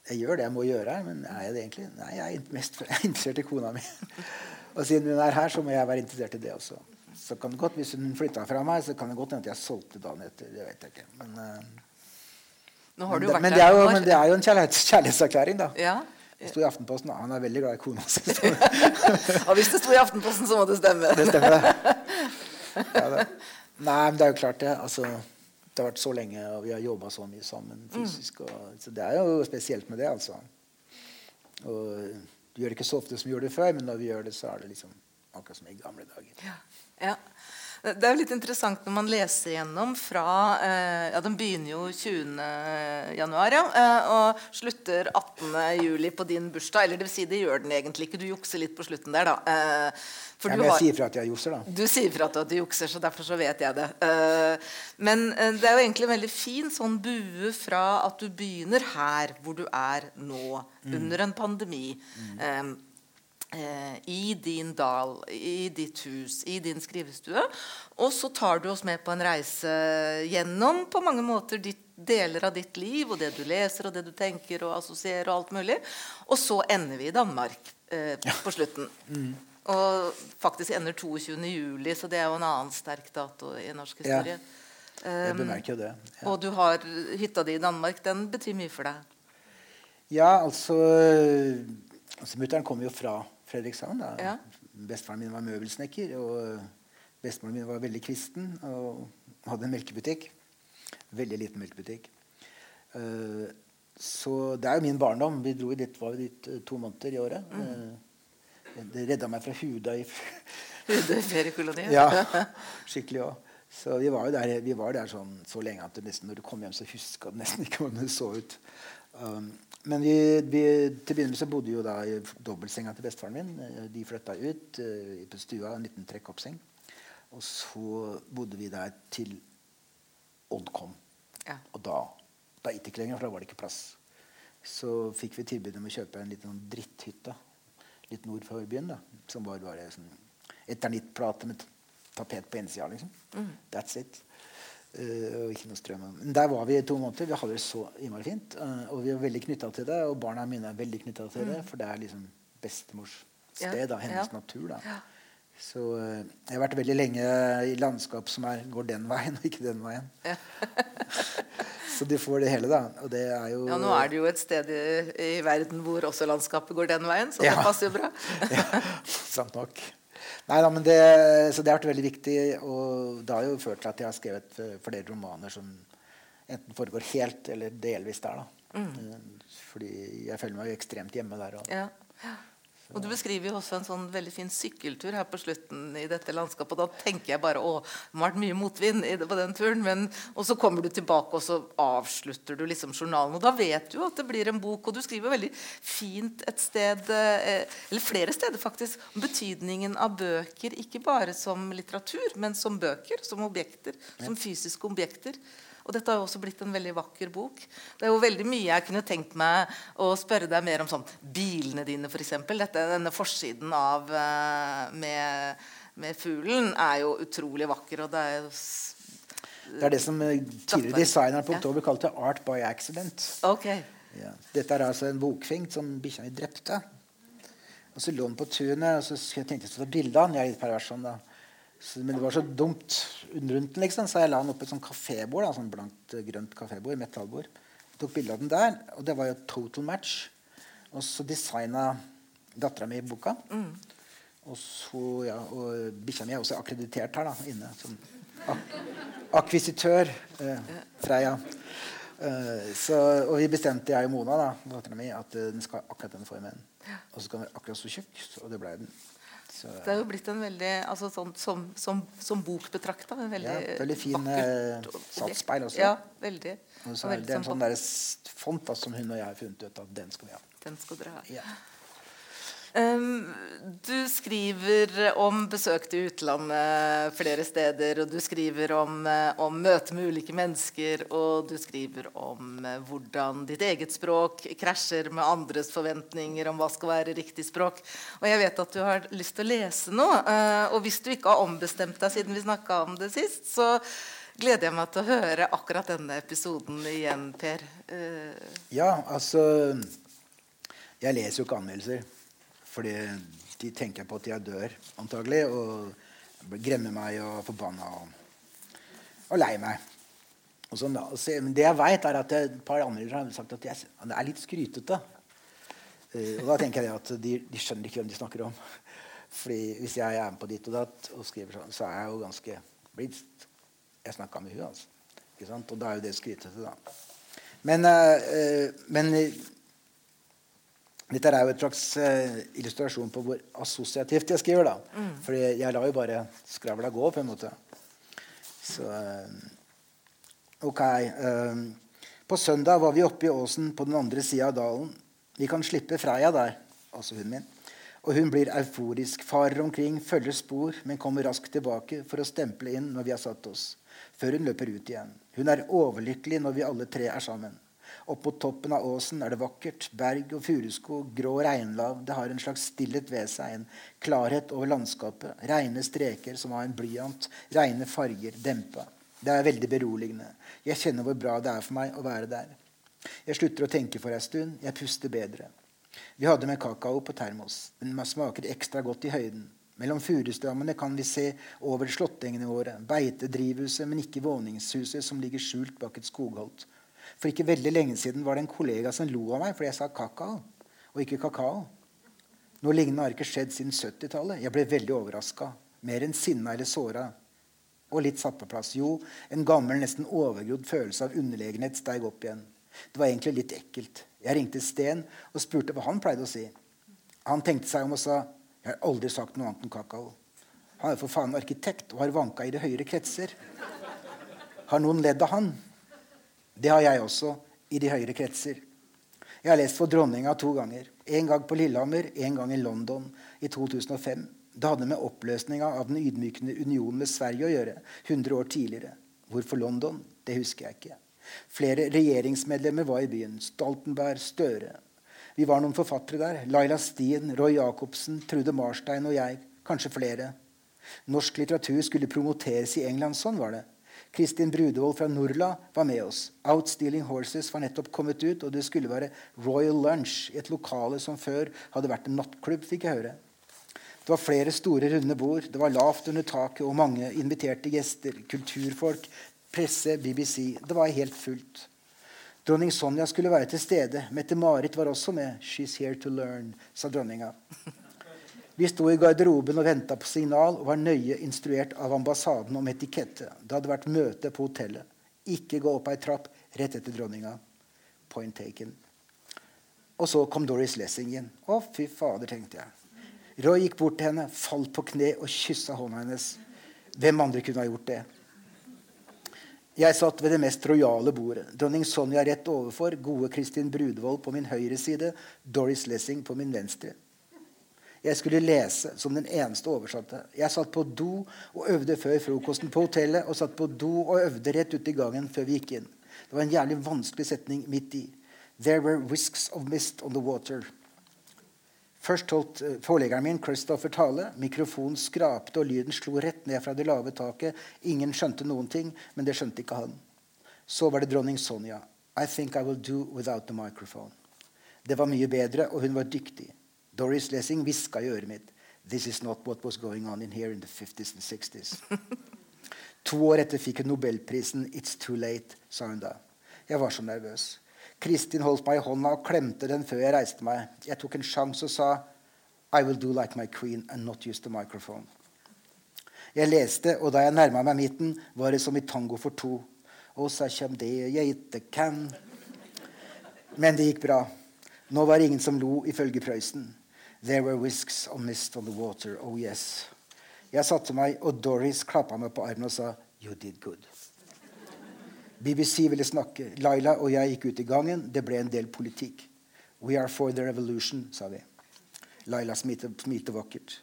Jeg gjør det jeg må gjøre her, men er jeg det egentlig? Nei, jeg er mest er interessert i kona mi. og siden hun er her, så må jeg være interessert i det også. Så kan det godt, Hvis hun flytta fra meg, så kan det godt hende at jeg solgte dagen etter. Det vet jeg ikke. Men, har men, du det, men, det jo, men det er jo en kjærlighets, kjærlighetserklæring, da. Ja. Det sto i Aftenposten. Han er veldig glad i kona si. og hvis det sto i Aftenposten, så må det stemme. Det stemmer. Ja, det. Nei, men det er jo klart, det. Altså, det har vært så lenge, og vi har jobba så mye sammen fysisk. Og, så det er jo spesielt med det, altså. Og du gjør det ikke så ofte som vi gjorde det før, men når vi gjør det, så er det liksom akkurat som i gamle dager. Ja. ja. Det er jo litt interessant når man leser gjennom fra eh, Ja, den begynner jo 20. januar, ja, eh, og slutter 18. juli på din bursdag. Eller det vil si, det gjør den egentlig ikke. Du jukser litt på slutten der, da. Eh, for Ja, men jeg har- sier fra at jeg jukser, da. du sier fra at du jukser, så derfor så vet jeg det. Men det er jo egentlig en veldig fin sånn bue fra at du begynner her hvor du er nå, under en pandemi. Eh, I din dal, i ditt hus, i din skrivestue. Og så tar du oss med på en reise gjennom på mange måter ditt, deler av ditt liv, og det du leser, og det du tenker og assosierer, og alt mulig. Og så ender vi i Danmark eh, på slutten. Og faktisk ender 22. juli, så det er jo en annen sterk dato i norsk historie. Ja. Jeg Um, bemerker jo det. Ja. Og du har hytta di i Danmark. Den betyr mye for deg. Ja, altså, altså Mutter'n kommer jo fra Fredrikshavn. da. Ja. Bestefaren min var møbelsnekker, og bestemoren min var veldig kristen og hadde en melkebutikk. Veldig liten melkebutikk. Uh, så det er jo min barndom. Vi dro dit, var dit eh, to måneder i året. Uh, det redda meg fra Huda i Hude feriekoloni. ja, skikkelig òg. Så vi var jo der, vi var der sånn, så lenge at du nesten, når du kom hjem, så huska du nesten ikke hvordan det så ut. Um, men vi, vi, til å begynne med så bodde jo da i dobbeltsenga til bestefaren min. Eh, De flytta ut uh, på stua, en liten trekkoppseng. Og så bodde vi der til Odd kom. Ja. Og da, da gikk det ikke lenger, for da var det ikke plass. Så fikk vi tilbud om å kjøpe en liten dritthytte litt nord for byen. da, Som var bare sånn eternittplate med tapet på innsida. Liksom. That's it. Uh, og ikke noe strøm. Men der var vi i to måneder. Vi hadde det så innmari fint. Uh, og vi var veldig knytta til det, og barna mine er veldig knytta til det. For det er liksom bestemors sted. Ja, Da, hennes ja. natur. Da. Så uh, jeg har vært veldig lenge i landskap som er, går den veien, og ikke den veien. så du får det hele, da. Og det er jo Ja, Nå er det jo et sted i, i verden hvor også landskapet går den veien, så Ja. det passer jo bra. ja, sant nok. Nei da, men det, så det har vært veldig viktig, og det har jo ført til at jeg har skrevet eh, flere romaner som enten foregår helt eller delvis der. da. Mm. Fordi jeg føler meg jo ekstremt hjemme der. Og, Ja. Og Du beskriver jo også en sånn veldig fin sykkeltur her på slutten i dette landskapet. og Da tenker jeg bare å, det må ha vært mye motvind på den turen. Men, og så kommer du tilbake og så avslutter du liksom journalen. Og da vet du jo at det blir en bok. Og du skriver veldig fint et sted, eh, eller flere steder faktisk, om betydningen av bøker. Ikke bare som litteratur, men som bøker. Som objekter. Som fysiske objekter. Og dette har jo også blitt en veldig vakker bok. Det er jo veldig mye jeg kunne tenkt meg å spørre deg mer om sånn bilene dine, f.eks. Denne forsiden av eh, med, med fuglen er jo utrolig vakker, og det er jo Det er det som eh, tidligere designeren på. Oktober kalte 'art by accident'. Ok. Ja. Dette er altså en bokfink som bikkja mi drepte. Og så lå den på tunet, og så tenkte jeg å ta bilde av den. Jeg er litt pervers sånn, da. Så, men det var så dumt rundt den, liksom, så jeg la den opp et sånt kafébord. Da, sånn blankt, eh, grønt kafébord, metallbord. Jeg tok bilde av den der, og det var jo total match. Og så designa dattera mi boka. Og så, ja, og bikkja mi er også akkreditert her da, inne. Som ak akkvisitør. Eh, Freia. Eh, så, og vi bestemte, jeg og Mona, da, dattera mi, at eh, den skal ha akkurat den formen. Og så skal den være akkurat så tjukk. Og det ble den. Så, Det er jo blitt en veldig altså sånn, som, som, som bok betrakta. En veldig, Ja, veldig fin, vakkert eh, satsspeil også. Ja, veldig. og så er det en sånn sånn font da, som hun og jeg har funnet ut at den skal vi ha. Den skal dere ha. Ja. Du skriver om besøk til utlandet flere steder, og du skriver om, eh, om møte med ulike mennesker, og du skriver om eh, hvordan ditt eget språk krasjer med andres forventninger om hva skal være riktig språk. Og jeg vet at du har lyst til å lese noe, eh, og hvis du ikke har ombestemt deg siden vi snakka om det sist, så gleder jeg meg til å høre akkurat denne episoden igjen, Per. Ja, altså Jeg leser jo ikke anmeldelser. Fordi de tenker på at jeg dør, antagelig. Og gremmer meg og forbanna og, og lei meg. Og sånn. Så- men det jeg veit, er at et par andre har sagt at jeg, det er litt skrytete. Eh, og da tenker jeg at de, de skjønner ikke hvem de snakker om. Fordi hvis jeg er med på ditt og datt og skriver sånn, så er jeg jo ganske blitt Jeg snakka med hun altså. Og da er jo det skrytete, da. Men, eh, eh, men dette er jo et slags uh, illustrasjon på hvor assosiativt jeg skriver. da. Fordi jeg lar jo bare skravla gå, på en måte. Så uh, Ok. Uh, på søndag var vi oppe i åsen på den andre sida av dalen. Vi kan slippe Freia der, altså hunden min. Og hun blir euforisk, farer omkring, følger spor, men kommer raskt tilbake for å stemple inn når vi har satt oss. Før hun løper ut igjen. Hun er overlykkelig når vi alle tre er sammen. Opp på toppen av åsen er det vakkert. Berg og furuskog, grå regnlav. Det har en slags stillhet ved seg. En klarhet over landskapet. Reine streker som av en blyant. Reine farger, dempa. Det er veldig beroligende. Jeg kjenner hvor bra det er for meg å være der. Jeg slutter å tenke for ei stund. Jeg puster bedre. Vi hadde med kakao på termos. Den smaker ekstra godt i høyden. Mellom furustrammene kan vi se over slåttengene våre, beitedrivhuset, men ikke våningshuset som ligger skjult bak et skogholt. For ikke veldig lenge siden var det en kollega som lo av meg fordi jeg sa kakao, og ikke kakao. Noe lignende har ikke skjedd siden 70-tallet. Jeg ble veldig overraska. Mer enn sinna eller såra. Og litt satt på plass. Jo, en gammel, nesten overgrodd følelse av underlegenhet steig opp igjen. Det var egentlig litt ekkelt. Jeg ringte Sten og spurte hva han pleide å si. Han tenkte seg om og sa jeg har aldri sagt noe annet enn kakao. Han er for faen arkitekt og har vanka i de høyere kretser. Har noen ledd av han? Det har jeg også, i de høyere kretser. Jeg har lest for dronninga to ganger. En gang på Lillehammer, en gang i London i 2005. Det hadde med oppløsninga av den ydmykende unionen med Sverige å gjøre. 100 år tidligere. Hvorfor London? Det husker jeg ikke. Flere regjeringsmedlemmer var i byen. Stoltenberg, Støre. Vi var noen forfattere der. Laila Stien, Roy Jacobsen, Trude Marstein og jeg. Kanskje flere. Norsk litteratur skulle promoteres i England. Sånn var det. Kristin Brudevold fra Norla var med oss. Outstealing Horses var nettopp kommet ut, og det skulle være Royal Lunch i et lokale som før hadde vært en nattklubb, fikk jeg høre. Det var flere store, runde bord, det var lavt under taket og mange inviterte gjester, kulturfolk, presse, BBC. Det var helt fullt. Dronning Sonja skulle være til stede. Mette-Marit var også med. 'She's here to learn', sa dronninga. Vi sto i garderoben og venta på signal og var nøye instruert av ambassaden om etikette. Det hadde vært møte på hotellet. Ikke gå opp ei trapp rett etter dronninga. Point taken. Og så kom Doris Lessing inn. Å, fy fader, tenkte jeg. Roy gikk bort til henne, falt på kne og kyssa hånda hennes. Hvem andre kunne ha gjort det? Jeg satt ved det mest rojale bordet. Dronning Sonja rett overfor, gode Kristin Brudvold på min høyre side, Doris Lessing på min venstre. Jeg skulle lese som den eneste oversatte. Jeg satt på do og øvde før frokosten på hotellet, og satt på do og øvde rett ut i gangen før vi gikk inn. Det var en jævlig vanskelig setning midt i. There were whisks of mist on the water. Først holdt eh, forleggeren min Christopher tale. Mikrofonen skrapte, og lyden slo rett ned fra det lave taket. Ingen skjønte noen ting, men det skjønte ikke han. Så var det dronning Sonja. I think I will do without the microphone. Det var mye bedre, og hun var dyktig. Doris Lessing hviska i øret mitt This is not what was going on in here in the 50s and 60s. to år etter fikk hun nobelprisen. It's too late, sa hun da. Jeg var så nervøs. Kristin holdt meg i hånda og klemte den før jeg reiste meg. Jeg tok en sjanse og sa I will do like my queen and not use the microphone. Jeg leste, og da jeg nærma meg midten, var det som i tango for to. Og så kjem det jeg ikke kan. Men det gikk bra. Nå var det ingen som lo, ifølge Prøysen. There were whisks of mist on the water. Oh yes. Jeg satte meg, og Doris klappa meg på armen og sa You did good. BBC ville snakke. Laila og jeg gikk ut i gangen. Det ble en del politikk. We are for the revolution, sa vi. Laila smilte vakkert.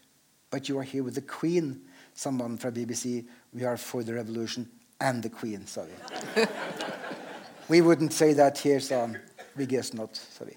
But you are here with the queen, sa mannen fra BBC. We are for the revolution and the queen, sa vi. we wouldn't say that here, sa han. We guess not, sa vi.